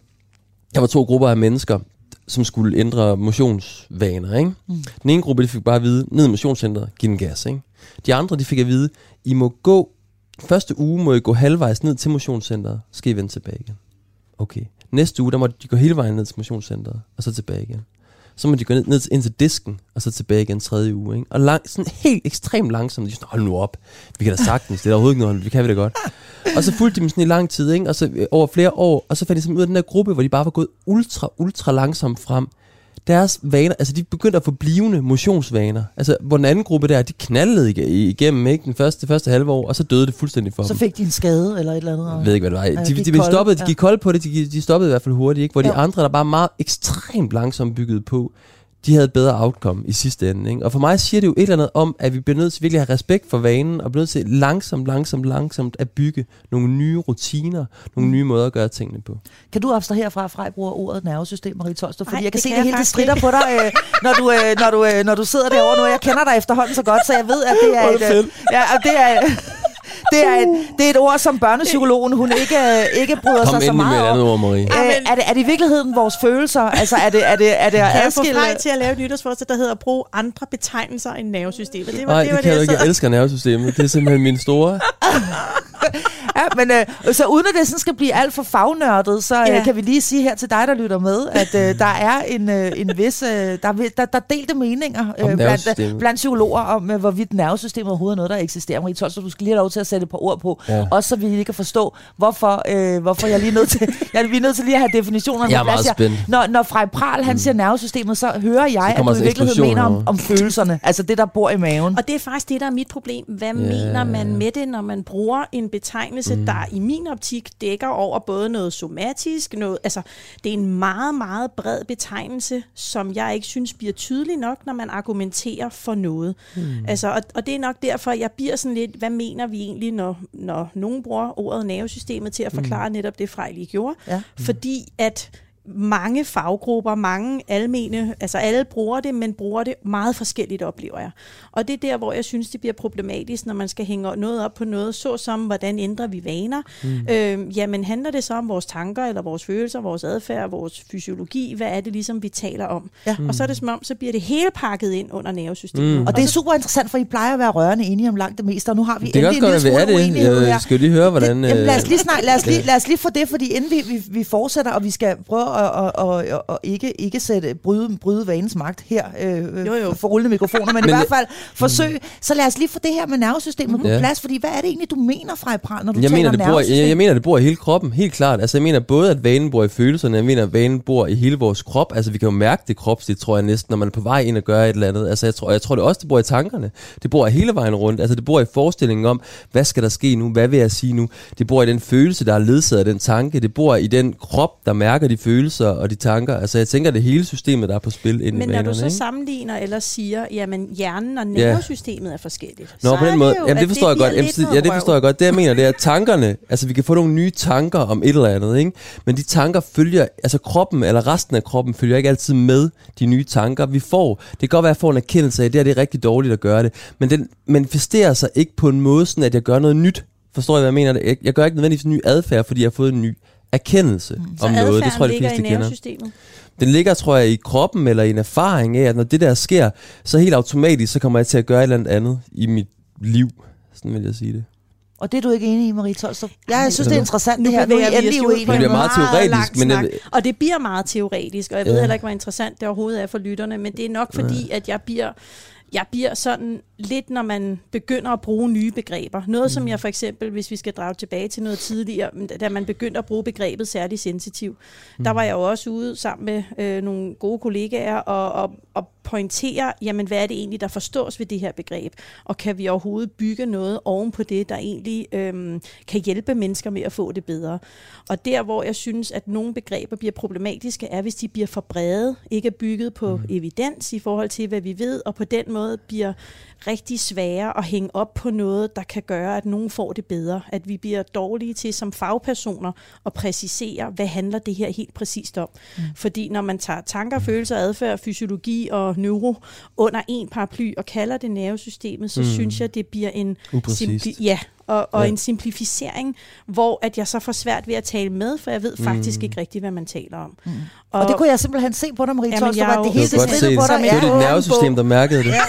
der var to grupper af mennesker, som skulle ændre motionsvaner. Ikke? Mm. Den ene gruppe de fik bare at vide, ned i motionscenteret, giv den gas. Ikke? De andre de fik at vide, I må gå, første uge må I gå halvvejs ned til motionscenteret, så skal I vende tilbage igen. Okay. Næste uge, der må de gå hele vejen ned til motionscenteret, og så tilbage igen. Så må de gå ned, ned til, ind til disken, og så tilbage igen tredje uge. Ikke? Og lang, sådan helt ekstremt langsomt. De er sådan, hold nu op. Vi kan da sagtens. Det er overhovedet ikke noget. Vi kan vi da godt. Og så fulgte de dem sådan i lang tid, ikke? og så øh, over flere år. Og så fandt de sådan ud af den der gruppe, hvor de bare var gået ultra, ultra langsomt frem. Deres vaner, altså de begyndte at få blivende motionsvaner. Altså, hvor den anden gruppe der, de knaldede ig- igennem, ikke? Den første, det første halve år, og så døde det fuldstændig for Så dem. fik de en skade eller et eller andet. Jeg ved ikke, hvad det var. De, de, de, kolde, stoppede, de gik kolde på det, de, de stoppede i hvert fald hurtigt, ikke? Hvor de Ja. andre, der bare meget ekstremt langsomt bygget på, de havde et bedre outcome i sidste ende. Ikke? Og for mig siger det jo et eller andet om, at vi bliver nødt til virkelig at have respekt for vanen, og bliver nødt til langsomt, langsomt, langsomt at bygge nogle nye rutiner, nogle nye måder at gøre tingene på. Kan du abstrahere fra, fra at bruge ordet nervesystem, Marie Tolstrup? Fordi Nej, jeg kan det se, kan det jeg hele det strider på dig, øh, når, du, øh, når, du, øh, når du sidder derovre nu. Jeg kender dig efterhånden så godt, så jeg ved, at det er Hvor er et... det øh, Ja, og det er... Det er, et, det er et ord, som børnepsykologen hun ikke, øh, ikke bryder Kom sig så endelig med meget et om. andet ord, Marie. Øh, er, det, er det i virkeligheden vores følelser? Altså, er det, er det, er det at jeg adskille... Frej til at lave et nytårsforsæt, der hedder at bruge andre betegnelser end nervesystemet? Det var, Nej, det, det, var kan det, du ikke. jeg Jeg elsker nervesystemet. Det er simpelthen min store... Ja, men øh, så uden at det sådan skal blive alt for fagnørdet, så øh, Ja. kan vi lige sige her til dig, der lytter med, at øh, der er en, øh, en vis, øh, der, er der, der er delte meninger øh, blandt, blandt psykologer om, øh, hvorvidt nervesystemet overhovedet er noget, der eksisterer. Marie Tolstrup, du skal lige have lov til at sætte et par ord på, Ja. også så vi lige kan forstå, hvorfor, øh, hvorfor jeg er lige nødt til, jeg er lige nødt til lige at have definitionerne Jeg er på plads spændt. Når, når Frej Pral, han siger nervesystemet, så hører jeg, at kommer du i altså virkeligheden mener om, om følelserne, altså det, der bor i maven. Og det er faktisk det, der er mit problem. Hvad Ja. mener man med det, når man bruger en betegnelse, mm. der i min optik dækker over både noget somatisk, noget, altså det er en meget, meget bred betegnelse, som jeg ikke synes bliver tydelig nok, når man argumenterer for noget. Mm. Altså, og, og det er nok derfor, jeg bliver sådan lidt, hvad mener vi egentlig, når, når nogen bruger ordet nervesystemet til at forklare mm. netop det, Frejli gjorde? Ja. Fordi at mange faggrupper, mange almene, altså alle bruger det, men bruger det meget forskelligt, oplever jeg. Og det er der, hvor jeg synes, det bliver problematisk, når man skal hænge noget op på noget, såsom, hvordan ændrer vi vaner? Mm. Øh, jamen, handler det så om vores tanker, eller vores følelser, vores adfærd, vores fysiologi? Hvad er det ligesom, vi taler om? Ja. Og så er det som om, så bliver det hele pakket ind under nervesystemet. Mm. Og det er super interessant, for I plejer at være rørende enige om langt det meste, og nu har vi Det endelig godt en lille smule det. uenighed her. Jeg skal jo lige høre, hvordan... Det, jamen, lad os øh, lige snakke, lad os lige, lad os lige få det, fordi inden vi, vi, vi fortsætter, og vi skal prøve at, at, at, at ikke, ikke sætte, bryde, bryde vanens magt her øh, Jo, jo. for rullende mikrofoner, men, men i hvert fald forsøg. Så lad os lige få det her med nervesystemet på Ja. plads, fordi hvad er det egentlig, du mener, Frej Pral, når du Jeg taler mener, det bor, jeg, jeg mener, det bor i hele kroppen, helt klart. Altså, jeg mener både, at vanen bor i følelserne, jeg mener, at vanen bor i hele vores krop. Altså, vi kan jo mærke det kropsligt, tror jeg næsten, når man er på vej ind og gør et eller andet. Altså, jeg tror, jeg tror det også, det bor i tankerne. Det bor hele vejen rundt. Altså, det bor i forestillingen om, hvad skal der ske nu? Hvad vil jeg sige nu? Det bor i den følelse, der er ledsaget af den tanke. Det bor i den krop, der mærker de følelser og de tanker. Altså, jeg tænker, det hele systemet, der er på spil inde Men når vanerne. du så ikke? sammenligner eller siger, jamen hjernen og nervesystemet er forskelligt, Nå, så på den måde. det jo, Jamen, det forstår jeg bliver godt. Jamen, det- ja, det forstår jeg godt. Det jeg mener, det er at tankerne, altså vi kan få nogle nye tanker om et eller andet, ikke? Men de tanker følger, altså kroppen eller resten af kroppen følger ikke altid med de nye tanker, vi får. Det kan godt være, at jeg får en erkendelse af, at det her det er rigtig dårligt at gøre det, men den manifesterer sig ikke på en måde, sådan at jeg gør noget nyt. Forstår I, hvad jeg mener? Jeg, jeg gør ikke nødvendigvis en ny adfærd, fordi jeg har fået en ny erkendelse mm. Så om noget. Det tror jeg, de fleste i kender. Den ligger, tror jeg, i kroppen eller i en erfaring af, at når det der sker, så helt automatisk, så kommer jeg til at gøre et eller andet andet i mit liv. Sådan vil jeg sige det. Og det er du ikke enig i, Marie Tolstrup? Jeg synes, det er interessant Nu det her. Nu er vi endelig uenige. Det en bliver meget teoretisk, men jeg snak. ved- Og det bliver meget teoretisk, og jeg ved Ja. heller ikke, hvor interessant det overhovedet er for lytterne, men det er nok fordi, at jeg bliver, jeg bliver sådan lidt, når man begynder at bruge nye begreber. Noget, som jeg for eksempel, hvis vi skal drage tilbage til noget tidligere, da man begyndte at bruge begrebet særlig sensitiv, der var jeg jo også ude sammen med øh, nogle gode kollegaer og, og, og pointere, jamen hvad er det egentlig, der forstås ved det her begreb? Og kan vi overhovedet bygge noget oven på det, der egentlig øhm, kan hjælpe mennesker med at få det bedre? Og der, hvor jeg synes, at nogle begreber bliver problematiske, er, hvis de bliver for brede, ikke er bygget på mm. evidens i forhold til, hvad vi ved, og på den måde bliver rigtig svære at hænge op på noget, der kan gøre, at nogen får det bedre. At vi bliver dårlige til som fagpersoner at præcisere, hvad handler det her helt præcist om. Mm. Fordi når man tager tanker, følelser, adfærd, fysiologi og neuro under en paraply og kalder det nervesystemet, så mm. synes jeg, det bliver en... Upræcist. Simpli- ja, og, og Ja. ja. en simplificering, hvor at jeg så får svært ved at tale med, for jeg ved faktisk Mm. ikke rigtigt, hvad man taler om. Mm. Og, og det kunne jeg simpelthen se på dig, Marie Jamen, Tolstrup, jeg er at det hele Du det det. på dig. Det var Ja. dit nervesystem, der mærkede det.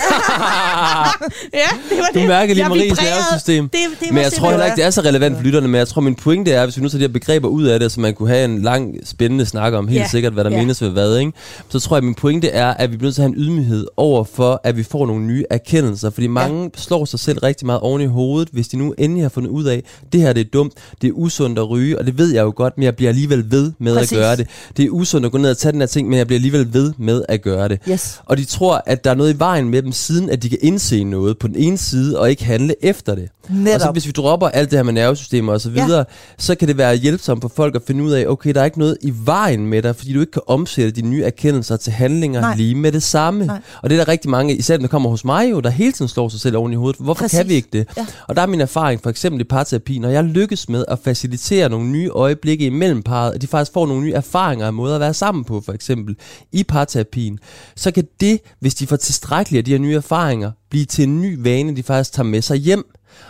Ja, det var Du det. mærker lige Jeg Maries vibrerede. nervesystem. Det, det Men jeg tror heller ikke, det er så relevant for lytterne, men jeg tror, min pointe er, hvis vi nu tager de her begreber ud af det, så man kunne have en lang, spændende snak om helt Ja. sikkert, hvad der Ja. menes ved hvad, ikke? så tror jeg, min pointe er, at vi bliver nødt til at have en ydmyghed over for, at vi får nogle nye erkendelser, fordi mange ja. slår sig selv rigtig meget oven i hovedet, hvis de nu endelig har fundet ud af, det her det er dumt, det er usundt at ryge, og det ved jeg jo godt, men jeg bliver alligevel ved med Præcis. at gøre det. Det er usundt at gå ned og tage den her ting, men jeg bliver alligevel ved med at gøre det. Yes. Og de tror, at der er noget i vejen med dem, siden at de kan indse noget på den ene side, og ikke handle efter det. Og så Netop. hvis vi dropper alt det her med nervesystemer og så videre, ja. så kan det være hjælpsomt for folk at finde ud af, okay, der er ikke noget i vejen med dig, fordi du ikke kan omsætte de nye erkendelser til handlinger. Nej. lige med det samme. Nej. Og det er der rigtig mange, især der kommer hos mig jo, der hele tiden slår sig selv oven i hovedet. Hvorfor Præcis. kan vi ikke det? Ja. Og der er min erfaring, for eksempel i parterapi, når jeg lykkes med at facilitere nogle nye øjeblikke imellem parret, at de faktisk får nogle nye erfaringer og måder at være sammen på, for eksempel i parterapien, så kan det, hvis de får tilstrækkeligt af de her nye erfaringer, blive til en ny vane, de faktisk tager med sig hjem.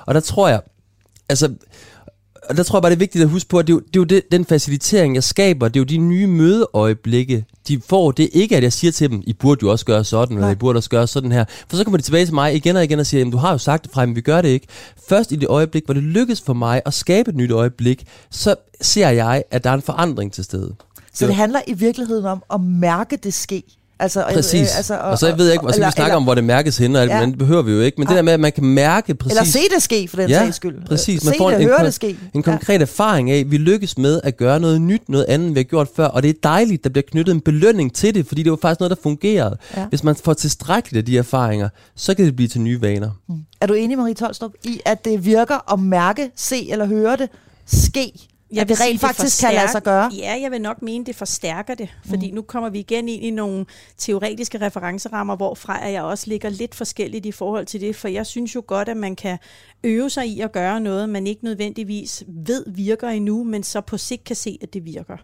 Og der tror jeg, altså, og der tror jeg bare, det er vigtigt at huske på, at det er jo, det er jo det, den facilitering, jeg skaber, det er jo de nye mødeøjeblikke, de får. Det er ikke, at jeg siger til dem, I burde jo også gøre sådan, eller Nej. I burde også gøre sådan her. For så kommer de tilbage til mig igen og igen og siger, jamen du har jo sagt det fra, men vi gør det ikke. Først i det øjeblik, hvor det lykkes for mig at skabe et nyt øjeblik, så ser jeg, at der er en forandring til stede. Så det handler i virkeligheden om at mærke det ske. Altså, øh, Præcis. Øh, altså, og, så jeg ved jeg ikke, og så kan vi snakke om, hvor det mærkes henne, og alt, Ja. men det behøver vi jo ikke. Men det Nej. der med, at man kan mærke præcis... Eller se det ske, for den Ja, sags skyld. præcis. Se Man får det, en, høre kon- det ske. en konkret erfaring af, at vi lykkes med at gøre noget nyt, noget andet, end vi har gjort før. Og det er dejligt, der bliver knyttet en belønning til det, fordi det var faktisk noget, der fungerede. Ja. Hvis man får tilstrækkeligt af de erfaringer, så kan det blive til nye vaner. Ja. Er du enig, Marie Tolstrup, i at det virker at mærke, se eller høre det ske? Jeg vil det rent sige, faktisk kan lade sig gøre? Ja, jeg vil nok mene, det forstærker det. Fordi mm. nu kommer vi igen ind i nogle teoretiske referencerammer, hvorfra jeg også ligger lidt forskelligt i forhold til det. For jeg synes jo godt, at man kan øve sig i at gøre noget, man ikke nødvendigvis ved virker endnu, men så på sigt kan se, at det virker.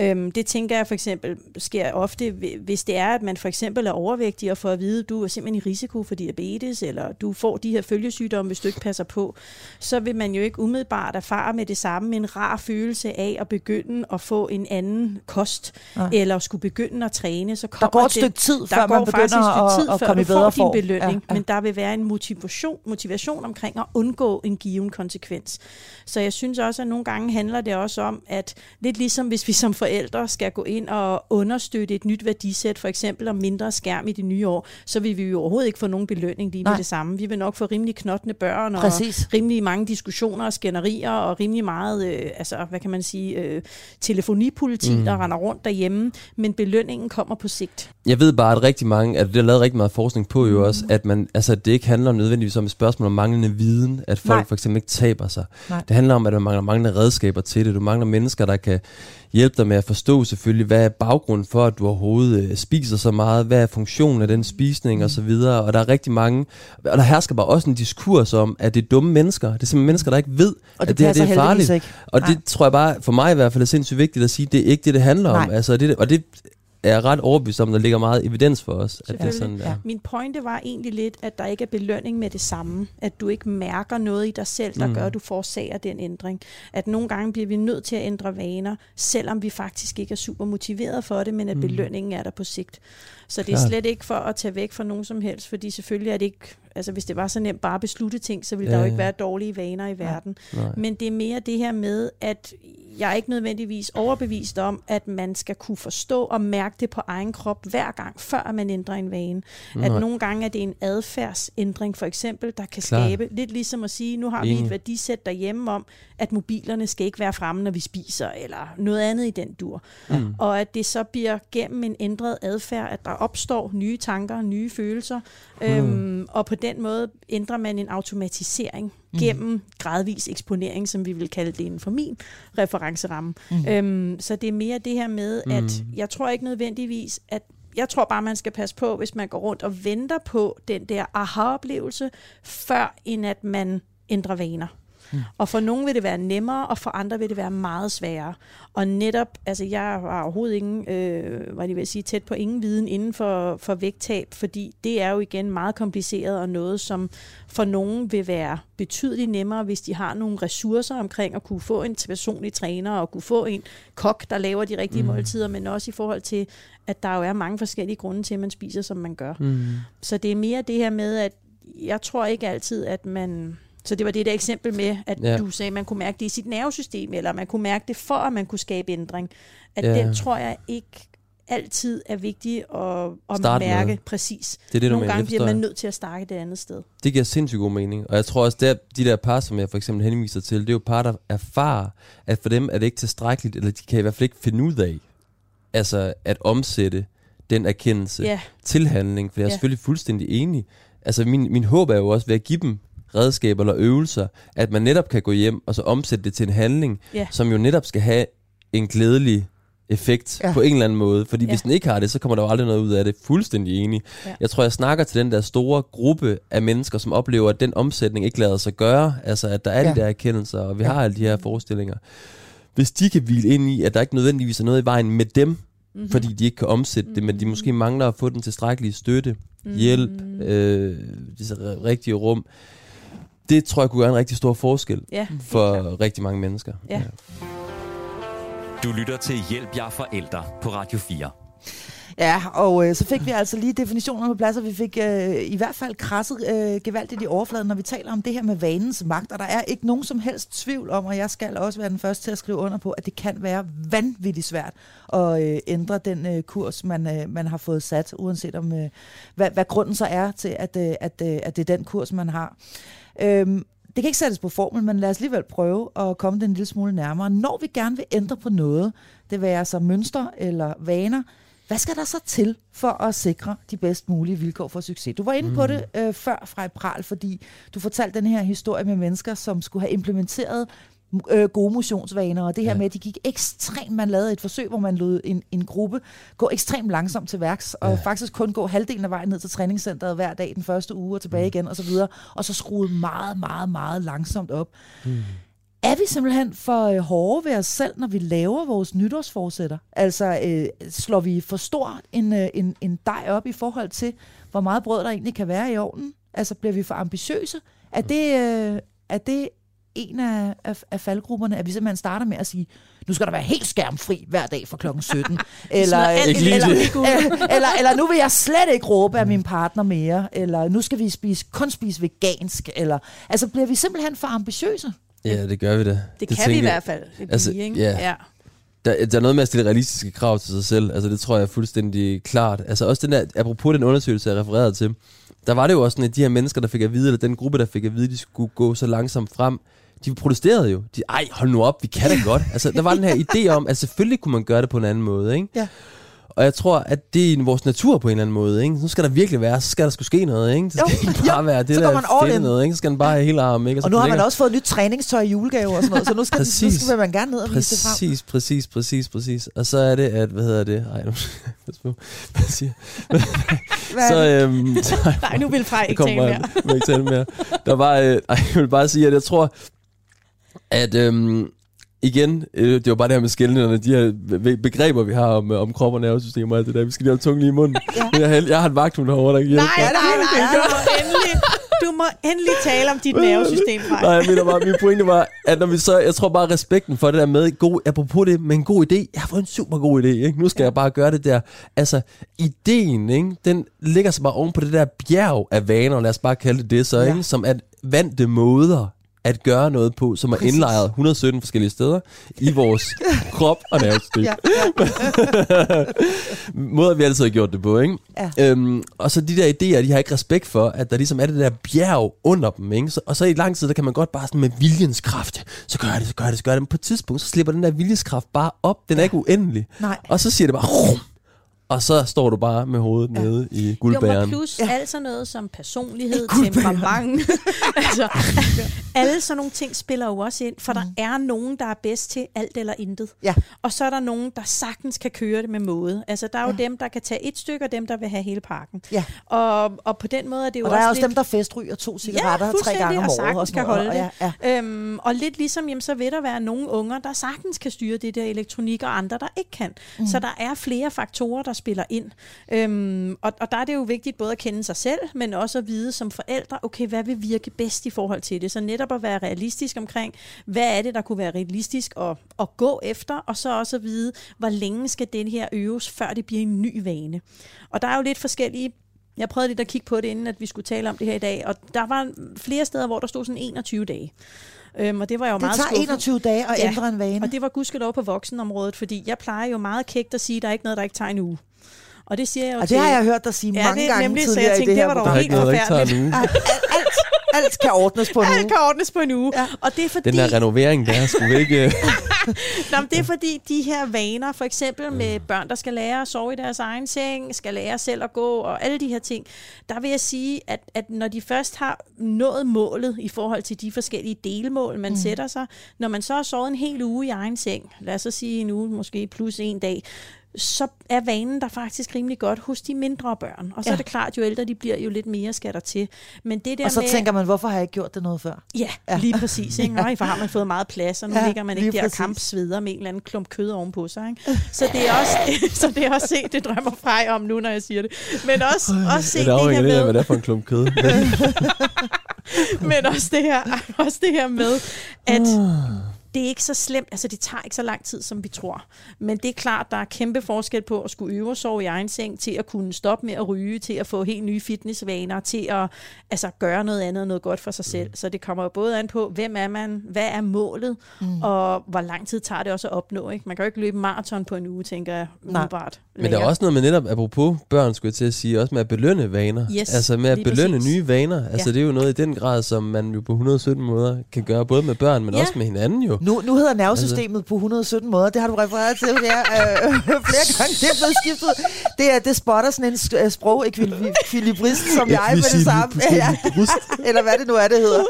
Øhm, det tænker jeg for eksempel sker ofte, hvi- hvis det er, at man for eksempel er overvægtig og får at vide, at du er simpelthen i risiko for diabetes, eller du får de her følgesygdomme, hvis du ikke passer på, så vil man jo ikke umiddelbart erfare med det samme en rar følelse af at begynde at få en anden kost, Nej. eller skulle begynde at træne. Så Der kommer går et stykke tid, der før man faktisk et begynder stykke tid, at, at før komme i du bedre får form. din belønning, Ja, ja. men der vil være en motivation, motivation omkring at undgå en given konsekvens. Så jeg synes også, at nogle gange handler det også om, at lidt ligesom hvis vi som forældre skal gå ind og understøtte et nyt værdisæt, for eksempel om mindre skærm i det nye år, så vil vi jo overhovedet ikke få nogen belønning lige med Nej. det samme. Vi vil nok få rimelig knottende børn, og Præcis. rimelig mange diskussioner og skænderier, og rimelig meget, øh, altså hvad kan man sige, øh, telefonipoliti, mm. der render rundt derhjemme, men belønningen kommer på sigt. Jeg ved bare, at rigtig mange, at det er lavet rigtig meget forskning på jo også, at man, altså, det ikke handler nødvendigvis om et spørgsmål om manglende viden, at folk Nej. For eksempel ikke taber sig. Nej. Det handler om, at man mangler manglende redskaber til det. Du mangler mennesker, der kan hjælpe dig med at forstå selvfølgelig, hvad er baggrunden for, at du overhovedet øh, spiser så meget, hvad er funktionen af den spisning og så videre. Og der er rigtig mange, og der hersker bare også en diskurs om, at det er dumme mennesker. Det er simpelthen mennesker, der ikke ved, Og det at det her det er farligt. ikke. Og Nej. det tror jeg bare, for mig i hvert fald, er sindssygt vigtigt at sige, det er ikke det, det handler om. Nej. Altså, det, og det er jeg ret overbevist om, der ligger meget evidens for os, at det er sådan der. Min pointe var egentlig lidt, at der ikke er belønning med det samme. At du ikke mærker noget i dig selv, der mm. Mm. gør, at du forårsager den ændring. At nogle gange bliver vi nødt til at ændre vaner, selvom vi faktisk ikke er super motiveret for det, men at mm. belønningen er der på sigt. Så det er Klart. slet ikke for at tage væk fra nogen som helst, fordi selvfølgelig er det ikke, altså hvis det var så nemt bare at beslutte ting, så ville Ja, der jo ikke ja. være dårlige vaner i verden. Nej. Men det er mere det her med, at jeg er ikke nødvendigvis overbevist om, at man skal kunne forstå og mærke det på egen krop hver gang, før man ændrer en vane. At Nej. nogle gange er det en adfærdsændring, for eksempel, der kan Klart. skabe, lidt ligesom at sige, nu har vi Enig. et værdisæt derhjemme om, at mobilerne skal ikke være fremme, når vi spiser, eller noget andet i den dur. Mm. Og at det så bliver gennem en ændret adfærd, at der opstår nye tanker, nye følelser, øhm, og på den måde ændrer man en automatisering Mm. gennem gradvis eksponering, som vi vil kalde det inden for min referenceramme. Mm. Øhm, så det er mere det her med, at Mm. jeg tror ikke nødvendigvis, at jeg tror bare, man skal passe på, hvis man går rundt og venter på den der aha-oplevelse, før end at man ændrer vaner. Mm. Og for nogen vil det være nemmere, og for andre vil det være meget sværere. Og netop, altså jeg har overhovedet ingen, øh, hvad jeg vil sige, tæt på ingen viden inden for, for vægttab, fordi det er jo igen meget kompliceret og noget, som for nogen vil være betydeligt nemmere, hvis de har nogle ressourcer omkring at kunne få en personlig træner og kunne få en kok, der laver de rigtige mm. måltider, men også i forhold til, at der jo er mange forskellige grunde til, at man spiser, som man gør. Mm. Så det er mere det her med, at jeg tror ikke altid, at man så det var det der eksempel med, at ja. du sagde, at man kunne mærke det i sit nervesystem, eller man kunne mærke det for, at man kunne skabe ændring. At ja. den tror jeg ikke altid er vigtig at, at mærke med. præcis. Det er det, Nogle mener, gange bliver man nødt til at starte det andet sted. Det giver sindssygt god mening. Og jeg tror også, at de der par, som jeg for eksempel henviser til, det er jo par, der erfarer, at for dem er det ikke tilstrækkeligt, eller de kan i hvert fald ikke finde ud af, altså at omsætte den erkendelse yeah. til handling. For jeg er yeah. selvfølgelig fuldstændig enig. Altså min, min håb er jo også ved at give dem redskaber eller øvelser, at man netop kan gå hjem og så omsætte det til en handling, yeah. som jo netop skal have en glædelig effekt ja. på en eller anden måde. Fordi ja. hvis den ikke har det, så kommer der jo aldrig noget ud af det. Fuldstændig enig. Ja. Jeg tror, jeg snakker til den der store gruppe af mennesker, som oplever, at den omsætning ikke lader sig gøre. Altså, at der er ja. de der erkendelser, og vi ja. har alle de her forestillinger. Hvis de kan hvile ind i, at der ikke nødvendigvis er noget i vejen med dem, mm-hmm. fordi de ikke kan omsætte mm-hmm. det, men de måske mangler at få den tilstrækkelige støtte, mm-hmm. hjælp, øh, disse rigtige rum, det tror jeg kunne gøre en rigtig stor forskel ja, for rigtig mange mennesker. Ja. ja. Du lytter til Hjælp jer forældre på Radio 4. Ja, og øh, så fik vi altså lige definitionerne på plads, og vi fik øh, i hvert fald krasset øh, gevaldigt i overfladen, når vi taler om det her med vanens magt. Og der er ikke nogen som helst tvivl om, og jeg skal også være den første til at skrive under på, at det kan være vanvittigt svært at øh, ændre den øh, kurs, man, øh, man har fået sat, uanset om øh, hvad, hvad grunden så er til, at, øh, at, øh, at det er den kurs, man har. Øhm, det kan ikke sættes på formel, men lad os alligevel prøve at komme den en lille smule nærmere. Når vi gerne vil ændre på noget, det være så mønster eller vaner, hvad skal der så til for at sikre de bedst mulige vilkår for succes? Du var inde mm. på det øh, før fra pral, fordi du fortalte den her historie med mennesker, som skulle have implementeret øh, gode motionsvaner, og det her ja. med, at de gik ekstremt, man lavede et forsøg, hvor man lod en, en gruppe gå ekstremt langsomt til værks, og ja. faktisk kun gå halvdelen af vejen ned til træningscenteret hver dag den første uge og tilbage mm. igen, og så videre, og så skruede meget, meget, meget langsomt op. Mm. Er vi simpelthen for øh, hårde ved os selv, når vi laver vores nytårsforsætter? Altså, øh, slår vi for stor en, øh, en, en dej op i forhold til, hvor meget brød der egentlig kan være i ovnen? Altså, bliver vi for ambitiøse? Er det, øh, er det en af, af, af faldgrupperne, at vi simpelthen starter med at sige, nu skal der være helt skærmfri hver dag fra klokken 17. eller, eller, eller, eller, eller, eller nu vil jeg slet ikke råbe af min partner mere. Eller nu skal vi spise, kun spise vegansk. Eller, altså bliver vi simpelthen for ambitiøse? Ja, det gør vi da. Det, det kan vi i hvert fald. Det altså, blive, ikke? Ja. ja. Der, der er noget med at stille realistiske krav til sig selv. Altså, det tror jeg er fuldstændig klart. Altså, også den der, apropos den undersøgelse, jeg refererede til, der var det jo også sådan, at de her mennesker, der fik at vide, eller den gruppe, der fik at vide, de skulle gå så langsomt frem, de protesterede jo. De, ej, hold nu op, vi kan da godt. Altså, der var den her idé om, at selvfølgelig kunne man gøre det på en anden måde, ikke? Ja. Og jeg tror, at det er vores natur på en eller anden måde. Ikke? Nu skal der virkelig være, så skal der skulle ske noget. Ikke? Så skal jo, ikke bare ja, være det så der man noget. Ikke? Så skal den bare have hele armen. Ikke? Og, og nu har man også fået nyt træningstøj i julegave og sådan noget, så nu skal, præcis, nu skal man gerne ned og præcis, vise det frem. Præcis, præcis, præcis, præcis. Og så er det, at, hvad hedder det? Ej, nu, hvad siger så, øhm, så, Nej, nu vil Frej ikke tale mere. Jeg, ikke tale mere. Der var, øh, ej, jeg vil bare sige, at jeg tror, at øhm, igen, øh, det var bare det her med skældningerne, de her begreber, vi har om, øh, om krop og nervesystem og alt det der. Vi skal lige have tungen lige i munden. ja. jeg, jeg har en vagthund herovre, der kan hjælpe Nej, nej, nej, nej, nej. endelig, du må endelig tale om dit nervesystem, Frank. Nej, jeg mener bare, min pointe var, at når vi så, jeg tror bare respekten for det der med, god, apropos det, med en god idé, jeg har fået en super god idé, ikke? nu skal ja. jeg bare gøre det der. Altså, ideen, ikke? den ligger så bare oven på det der bjerg af vaner, lad os bare kalde det det så, ja. ikke? som at vante måder at gøre noget på, som er indlejret 117 forskellige steder i vores krop og nervesystem. ja, ja. Måder vi altid har gjort det på, ikke? Ja. Øhm, og så de der idéer, de har ikke respekt for, at der ligesom er det der bjerg under dem, ikke? Så, og så i lang tid, der kan man godt bare sådan med viljens kraft, så gør det, så gør det, så gør det. Men på et tidspunkt, så slipper den der viljenskraft bare op. Den er ja. ikke uendelig. Nej. Og så siger det bare, rum, og så står du bare med hovedet ja. nede i Jo, guldbæren. og plus Ja. ja. alt sådan noget som personlighed, temperament. altså, alle sådan nogle ting spiller jo også ind, for mm. der er nogen, der er bedst til alt eller intet. Ja. Og så er der nogen, der sagtens kan køre det med måde. Altså, der er jo ja. dem, der kan tage et stykke, og dem, der vil have hele pakken. Ja. Og, og på den måde er det jo Og der er også også lidt... dem, der festryger to cigaretter tre fuldstændig, gange om og året. sagtens sådan kan holde Og ja, ja. Øhm, og lidt ligesom, jamen, så vil der være nogle unger, der sagtens kan styre det der elektronik, og andre, der ikke kan. Mm. Så der er flere faktorer, der spiller ind. Øhm, og, og der er det jo vigtigt både at kende sig selv, men også at vide som forældre, okay, hvad vil virke bedst i forhold til det? Så netop at være realistisk omkring, hvad er det, der kunne være realistisk at, at gå efter, og så også at vide, hvor længe skal den her øves, før det bliver en ny vane. Og der er jo lidt forskellige jeg prøvede lidt at kigge på det, inden at vi skulle tale om det her i dag, og der var flere steder, hvor der stod sådan 21 dage. Øhm, og det var jeg jo Det meget tager skuffet. 21 dage at Ja, ændre en vane. Og det var gudskelov på voksenområdet, fordi jeg plejer jo meget kægt at sige, at der er ikke noget, der ikke tager en uge. Og det siger jeg jo Og til... det har jeg hørt dig sige ja, mange det er gange nemlig, så tidligere jeg tænkte, i det her det var dog er ikke helt ikke forfærdeligt. Alt, alt kan ordnes på en Alt uge. kan ordnes på en uge. Ja. Og det er fordi... Den der renovering, der skulle ikke... øh, Nå, men det er fordi, de her vaner, for eksempel med børn, der skal lære at sove i deres egen seng, skal lære selv at gå, og alle de her ting, der vil jeg sige, at, at når de først har nået målet i forhold til de forskellige delmål, man mm. sætter sig, når man så har sovet en hel uge i egen seng, lad os så sige en uge, måske plus en dag, så er vanen der faktisk rimelig godt hos de mindre børn. Og så Ja. er det klart, jo ældre de bliver, jo lidt mere skal der til. Men det der Og så med, tænker man, hvorfor har jeg ikke gjort det noget før? Ja, Ja. lige præcis. Ikke? Ej, for har man fået meget plads, og nu Ja, ligger man ikke der og præcis. kampsveder med en eller anden klump kød ovenpå sig. Ikke? Så det er også, så det er også se, det drømmer Frej om nu, når jeg siger det. Men også, også se Det det her af, hvad med, det er for en klump kød. men også det her, også det her med, at det er ikke så slemt, altså det tager ikke så lang tid, som vi tror. Men det er klart, der er kæmpe forskel på at skulle øve og sove i egen seng, til at kunne stoppe med at ryge, til at få helt nye fitnessvaner, til at altså, gøre noget andet og noget godt for sig selv. Så det kommer jo både an på, hvem er man, hvad er målet, mm. og hvor lang tid tager det også at opnå. Ikke? Man kan jo ikke løbe maraton på en uge, tænker jeg, umiddelbart. Men der er også noget med netop, apropos børn, skulle jeg til at sige, også med at belønne vaner. Yes, altså med at belønne præcis. nye vaner. Altså Ja. det er jo noget i den grad, som man jo på 117 måder kan gøre, både med børn, men Ja. også med hinanden jo. Nu, nu hedder nervesystemet på 117 måder. Det har du refereret til er, øh, flere gange. Det er blevet skiftet. Det, er, det spotter sådan en øh, sprogekvilibrist som jeg med det samme. Ja, eller hvad det nu er, det hedder.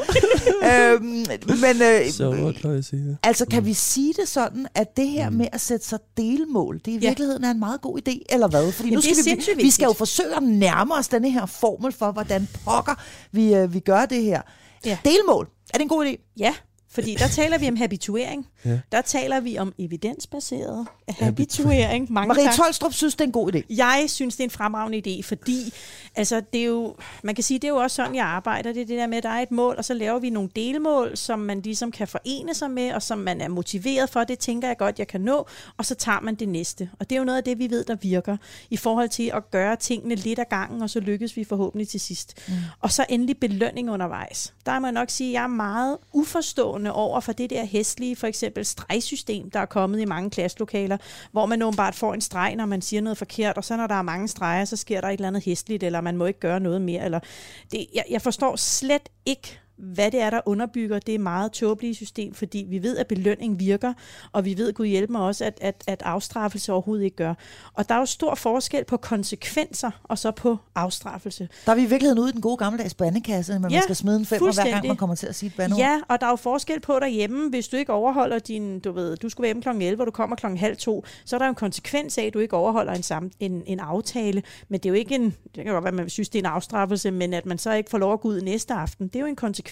øhm, men øh, Så hvad kan jeg sige? altså, kan vi sige det sådan, at det her med at sætte sig delmål, det i Ja. virkeligheden er en meget god idé, eller hvad? Fordi nu skal vi, vi skal jo forsøge at nærme os denne her formel for, hvordan pokker vi, øh, vi gør det her. Ja. Delmål, er det en god idé? Ja, fordi der taler vi om habituering. Ja. Der taler vi om evidensbaseret habituering. Mange Marie tak. Tolstrup synes, det er en god idé. Jeg synes, det er en fremragende idé, fordi altså, det er jo, man kan sige, det er jo også sådan, jeg arbejder. Det er det der med, at der er et mål, og så laver vi nogle delmål, som man ligesom kan forene sig med, og som man er motiveret for. Det tænker jeg godt, jeg kan nå, og så tager man det næste. Og det er jo noget af det, vi ved, der virker, i forhold til at gøre tingene lidt ad gangen, og så lykkes vi forhåbentlig til sidst. Mm. Og så endelig belønning undervejs. Der må jeg nok sige, at jeg er meget uforstående over for det der hestlige, for eksempel stregsystem, der er kommet i mange klasselokaler, hvor man åbenbart får en streg, når man siger noget forkert, og så når der er mange streger, så sker der et eller andet hestligt, eller man må ikke gøre noget mere. Eller det, jeg, jeg forstår slet ikke, hvad det er, der underbygger det meget tåbelige system, fordi vi ved, at belønning virker, og vi ved, Gud hjælpe mig også, at, at, at afstraffelse overhovedet ikke gør. Og der er jo stor forskel på konsekvenser, og så på afstraffelse. Der er vi i virkeligheden ude i den gode gammeldags bandekasse, men man Ja, skal smide en femmer, hver gang man kommer til at sige et bandeord. Ja, og der er jo forskel på derhjemme, hvis du ikke overholder din, du ved, du skulle være hjemme kl. 11, og du kommer kl. halv to, så er der jo en konsekvens af, at du ikke overholder en, sam, en, en aftale. Men det er jo ikke en, det kan godt være, man synes, det er en afstraffelse, men at man så ikke får lov at gå ud næste aften, det er jo en konsekvens.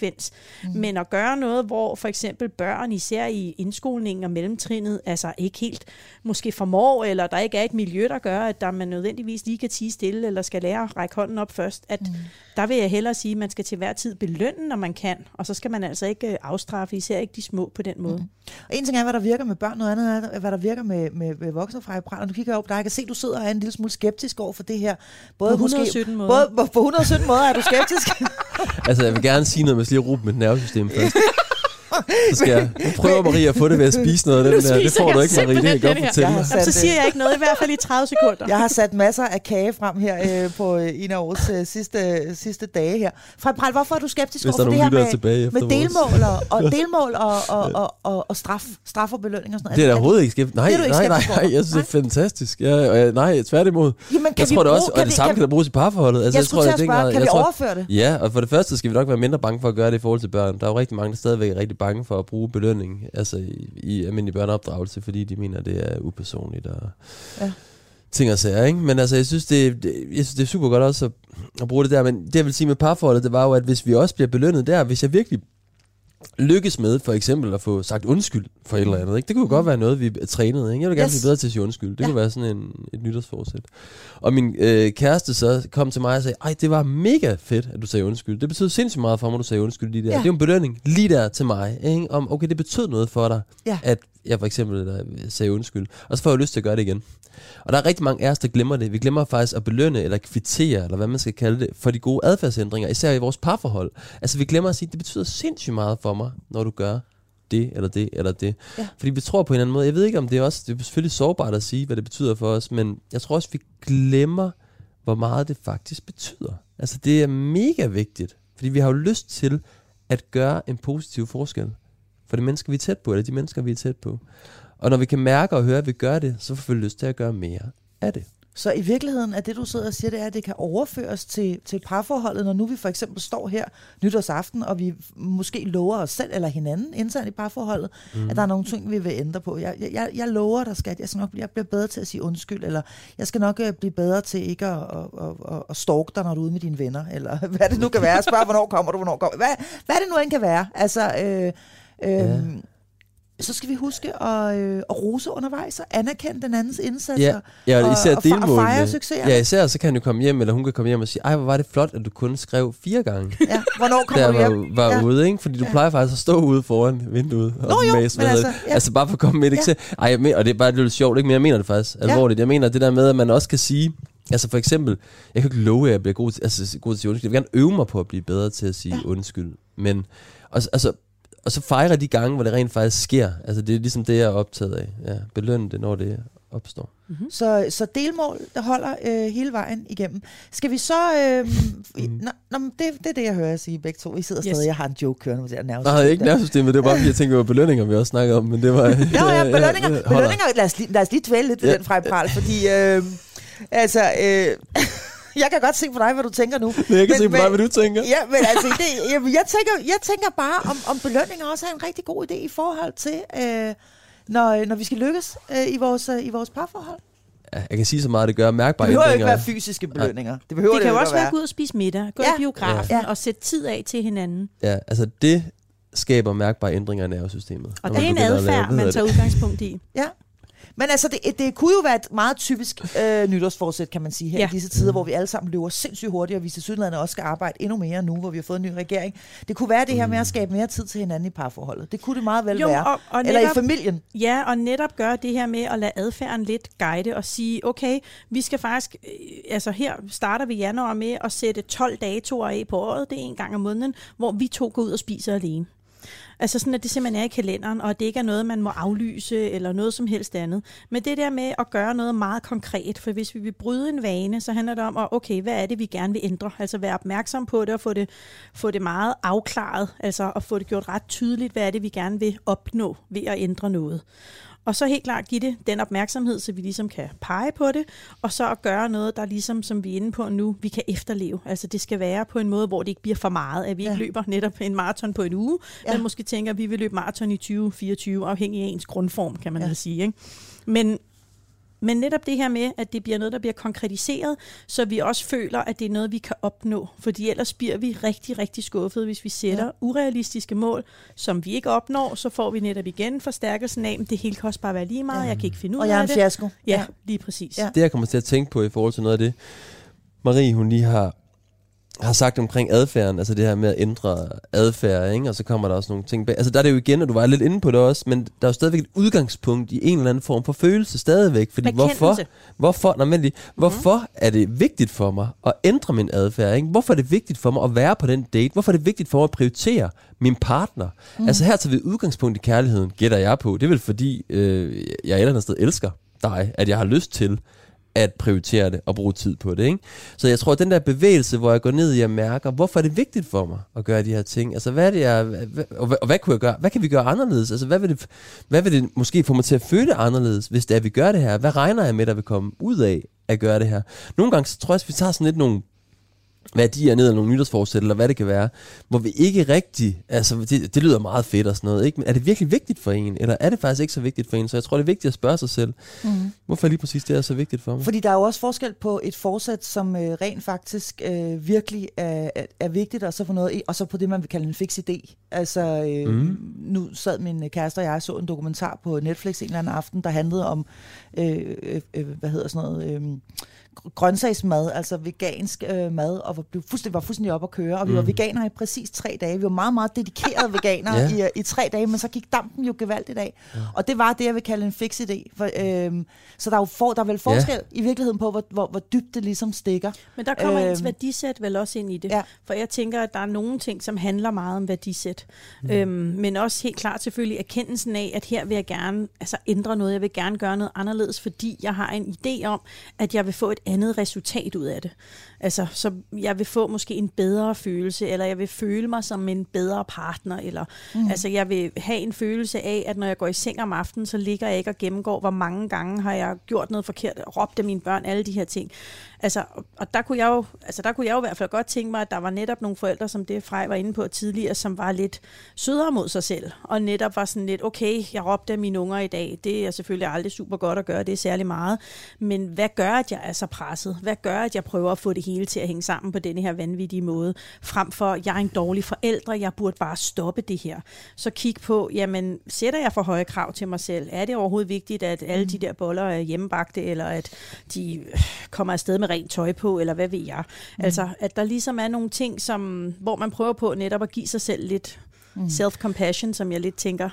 Mm. Men at gøre noget, hvor for eksempel børn, især i indskolingen og mellemtrinnet, altså ikke helt måske formår, eller der ikke er et miljø, der gør, at der man nødvendigvis lige kan tige stille, eller skal lære at række hånden op først, at mm. der vil jeg hellere sige, at man skal til hver tid belønne, når man kan, og så skal man altså ikke øh, afstraffe, især ikke de små på den måde. Mm. Og en ting er, hvad der virker med børn, noget andet er, hvad der virker med, med, med voksne fra Brænder. Nu kigger jeg op på dig, jeg kan se, at du sidder og er en lille smule skeptisk over for det her. Både På 117 måder. Både, på- på 117 måder er du skeptisk. Altså, jeg vil gerne sige noget, men også skal lige råbe mit nervesystem først. Så skal jeg, nu prøver Marie at få det ved at spise noget af den der. Det får du jeg ikke, Marie. Det kan jeg godt fortælle Jeg Jamen, så siger jeg ikke noget, i hvert fald i 30 sekunder. Jeg har sat masser af kage frem her øh, på øh, en af årets øh, sidste, sidste dage her. Fred Pral, hvorfor er du skeptisk over er for det her med, med delmål og, og, delmål og, og, og, og, og straf, straf og belønning og sådan noget? Det er da Er overhovedet ikke skeptisk. Nej, Det ikke nej, nej, nej, jeg synes, det er fantastisk. Ja, og jeg- nej, tværtimod. Jamen, kan Jeg vi tror det også, og det samme kan der bruges i parforholdet. Altså, Jeg den spørge, grad- kan jeg vi tror- overføre det? Ja, og for det første skal vi nok være mindre bange for at gøre det i forhold til børn. Der er jo rigtig mange, der stadigvæk er rigtig bange for at bruge belønning altså i, i almindelig børneopdragelse, fordi de mener, det er upersonligt og Ja. ting og sager. Ikke? Men altså, jeg synes, det, det, jeg synes, det er super godt også at, at bruge det der. Men det, jeg vil sige med parforholdet, det var jo, at hvis vi også bliver belønnet der, hvis jeg virkelig lykkes med for eksempel at få sagt undskyld for et eller andet. Ikke? Det kunne jo godt være noget, vi er trænet. Ikke? Jeg vil gerne Yes. blive bedre til at sige undskyld. Det Ja. kunne være sådan en, et nytårsforsæt. Og min øh, kæreste så kom til mig og sagde, ej, det var mega fedt, at du sagde undskyld. Det betød sindssygt meget for mig, at du sagde undskyld lige der. Ja. Det er en belønning lige der til mig. Ikke? Om, okay, det betød noget for dig, Ja. at jeg for eksempel der, sagde undskyld. Og så får jeg lyst til at gøre det igen. Og der er rigtig mange af os, der glemmer det. Vi glemmer faktisk at belønne eller kvittere, eller hvad man skal kalde det, for de gode adfærdsændringer, især i vores parforhold. Altså vi glemmer at sige, det betyder sindssygt meget for mig, når du gør det, eller det, eller det. Ja. Fordi vi tror på en eller anden måde. Jeg ved ikke, om det er også, det er selvfølgelig sårbart at sige, hvad det betyder for os, men jeg tror også, vi glemmer, hvor meget det faktisk betyder. Altså det er mega vigtigt, fordi vi har jo lyst til at gøre en positiv forskel for de mennesker, vi er tæt på, eller de mennesker, vi er tæt på. Og når vi kan mærke og høre, at vi gør det, så får vi lyst til at gøre mere af det. Så i virkeligheden er det, du sidder og siger, det er, at det kan overføres til, til parforholdet, når nu vi for eksempel står her nytårsaften, og vi måske lover os selv eller hinanden internt i parforholdet, mm. at der er nogle ting, vi vil ændre på. Jeg, jeg, jeg lover dig, skat, jeg skal nok jeg bliver bedre til at sige undskyld, eller jeg skal nok øh, blive bedre til ikke at, at, at, at, stalke dig, når du er ude med dine venner, eller hvad det nu kan være. Spørg, hvornår kommer du, hvornår kommer Hvad, hvad det nu end kan være. Altså, øh, øh, Ja. Så skal vi huske at, øh, at rose undervejs og anerkende den andens indsats. Ja, og- ja og og- især og og delmålene. fejre succeserne. Ja, især så kan han jo komme hjem, eller hun kan komme hjem og sige, ej, hvor var det flot, at du kun skrev fire gange, Ja, hvornår kommer du hjem? var, var Ja. ude, ikke? Fordi du Ja. plejer faktisk at stå ude foran vinduet og Nå jo, men altså, ja. altså bare for at komme med et Ja. eksempel. Ej, jeg mener, og det er bare lidt sjovt, ikke? Men jeg mener det faktisk alvorligt. Jeg mener det der med, at man også kan sige, altså for eksempel, jeg kan ikke love, at jeg bliver god til, altså, god til at sige undskyld. Jeg vil gerne øve mig på at blive bedre til at sige Ja. ja. undskyld. Men, og, altså, og så fejre de gange, hvor det rent faktisk sker. Altså det er ligesom det, jeg er optaget af. Ja, belønne det, når det opstår. Så, så delmål, der holder øh, hele vejen igennem. Skal vi så... Øh, mm. nå, nå, det, det er det, jeg hører jer sige begge to. I sidder Yes. stadig, jeg har en joke kørende med det her nervesystem. Nej, ikke nervesystemet, det var bare fordi, jeg tænkte, det var belønninger, vi også snakkede om, men det var... Ja, ja, belønninger. holder. belønninger lad, os lige, lad os lige dvæle lidt ved Ja. den frempral, fordi... Øh, altså... Øh, jeg kan godt se på dig, hvad du tænker nu. Men jeg kan Men- se på dig, men- hvad du tænker. Ja, men altså, det, jamen, jeg, tænker, jeg tænker bare, om, om belønninger også er en rigtig god idé i forhold til, øh, når, når vi skal lykkes øh, i, vores, øh, i vores parforhold. Ja, jeg kan sige så meget, det gør Det mærkbare behøver jo ikke ændringer. være fysiske belønninger. Det behøver Det det, kan jo ikke også være at gå ud og spise middag, gå Ja. i biografen Ja. og sætte tid af til hinanden. Ja, altså det skaber mærkbare ændringer i nervesystemet. Og det er en adfærd, man tager udgangspunkt i. Ja. Men altså, det, det kunne jo være et meget typisk øh, nytårsforsæt, kan man sige, her ja. I disse tider, hvor vi alle sammen løber sindssygt hurtigt, og vi til Sydlandet også skal arbejde endnu mere nu, hvor vi har fået en ny regering. Det kunne være det her med at skabe mere tid til hinanden i parforholdet. Det kunne det meget vel Jo, være. og, og Eller i familien. Ja, og netop gøre det her med at lade adfærden lidt guide og sige, okay, vi skal faktisk, øh, altså her starter vi januar med at sætte 12 datoer af på året, det er en gang om måneden, hvor vi to går ud og spiser alene. Altså sådan, at det simpelthen er i kalenderen, og at det ikke er noget, man må aflyse eller noget som helst andet. Men det der med at gøre noget meget konkret, for hvis vi vil bryde en vane, så handler det om, at okay, hvad er det, vi gerne vil ændre? Altså være opmærksom på det og få det, få det meget afklaret, altså at få det gjort ret tydeligt, hvad er det, vi gerne vil opnå ved at ændre noget. Og så helt klart give det den opmærksomhed, så vi ligesom kan pege på det, og så at gøre noget, der ligesom, som vi er inde på nu, vi kan efterleve. Altså det skal være på en måde, hvor det ikke bliver for meget, at vi ikke Ja. løber netop en maraton på en uge, Ja. men måske tænker, at vi vil løbe maraton i 2024, afhængig af ens grundform, kan man ja. sige. Ikke? Men, men netop det her med, at det bliver noget, der bliver konkretiseret, så vi også føler, at det er noget, vi kan opnå. Fordi ellers bliver vi rigtig, rigtig skuffet, hvis vi sætter Ja. urealistiske mål, som vi ikke opnår, så får vi netop igen forstærkelsen af, at det hele kan også bare være lige meget, ja. jeg kan ikke finde ud Og jeg er af en det. fiasko. Ja, lige præcis. Ja. Det jeg kommer til at tænke på i forhold til noget af det, Marie hun lige har har sagt omkring adfærden, altså det her med at ændre adfærd, ikke? og så kommer der også nogle ting bag. Altså der er det jo igen, og du var lidt inde på det også, men der er jo stadigvæk et udgangspunkt i en eller anden form for følelse stadigvæk. Fordi hvorfor, hvorfor, nej, men lige, hvorfor er det vigtigt for mig at ændre min adfærd? Ikke? Hvorfor er det vigtigt for mig at være på den date? Hvorfor er det vigtigt for mig at prioritere min partner? Mm. Altså her tager vi udgangspunkt i kærligheden, gætter jeg på. Det er vel fordi, øh, jeg et eller andet sted elsker dig, at jeg har lyst til at prioritere det og bruge tid på det. Ikke? Så jeg tror, at den der bevægelse, hvor jeg går ned i og mærker, hvorfor er det vigtigt for mig at gøre de her ting? Altså, hvad er det, jeg, hvad, og, hvad, og hvad, kunne jeg gøre? Hvad kan vi gøre anderledes? Altså, hvad vil, det, hvad vil det måske få mig til at føle anderledes, hvis det er, at vi gør det her? Hvad regner jeg med, der vil komme ud af at gøre det her? Nogle gange, så tror jeg, at vi tager sådan lidt nogle værdier ned, eller nogle nytårsforsæt, eller hvad det kan være, hvor vi ikke rigtig, altså det, det lyder meget fedt og sådan noget, ikke? men er det virkelig vigtigt for en, eller er det faktisk ikke så vigtigt for en? Så jeg tror, det er vigtigt at spørge sig selv, mm. hvorfor er lige præcis det er så vigtigt for mig? Fordi der er jo også forskel på et forsæt, som øh, rent faktisk øh, virkelig er, er, er vigtigt, og så på noget, og så på det, man vil kalde en fix idé. Altså, øh, mm. nu sad min kæreste og jeg så en dokumentar på Netflix en eller anden aften, der handlede om, øh, øh, øh, hvad hedder sådan noget... Øh, grøntsagsmad, altså vegansk øh, mad, og var, blev fuldstændig, var fuldstændig op at køre. Og vi mm. var veganere i præcis tre dage. Vi var meget, meget dedikerede veganere Ja. i, i tre dage, men så gik dampen jo gevaldigt af. Ja. Og det var det, jeg vil kalde en fix idé. For, øh, så der er, jo for, der er vel forskel ja. i virkeligheden på, hvor, hvor, hvor dybt det ligesom stikker. Men der kommer øhm, ens Øhm, værdisæt vel også ind i det. ja. For jeg tænker, at der er nogle ting, som handler meget om værdisæt. Mm. Øhm, men også helt klart selvfølgelig erkendelsen af, at her vil jeg gerne altså, ændre noget. Jeg vil gerne gøre noget anderledes, fordi jeg har en idé om, at jeg vil få et andet resultat ud af det. Altså, så jeg vil få måske en bedre følelse, eller jeg vil føle mig som en bedre partner, eller mm. altså, jeg vil have en følelse af, at når jeg går i seng om aftenen, så ligger jeg ikke og gennemgår, hvor mange gange har jeg gjort noget forkert, råbt af mine børn, alle de her ting. Altså, og- der kunne, jeg jo, altså, der kunne jeg jo i hvert fald godt tænke mig, at der var netop nogle forældre, som det Frej var inde på tidligere, som var lidt sødere mod sig selv, og netop var sådan lidt, okay, jeg råbte af mine unger i dag, det er selvfølgelig aldrig super godt at gøre, det er særlig meget, men hvad gør, at jeg er så presset? Hvad gør, at jeg prøver at få det hele til at hænge sammen på denne her vanvittige måde, frem for, jeg er en dårlig forælder, jeg burde bare stoppe det her. Så kig på, jamen, sætter jeg for høje krav til mig selv? Er det overhovedet vigtigt, at alle de der boller er hjemmebagte, eller at de kommer afsted med rent tøj på, eller hvad ved jeg? Mm. Altså, at der ligesom er nogle ting, som, hvor man prøver på netop at give sig selv lidt mm. self-compassion, som jeg lidt tænker,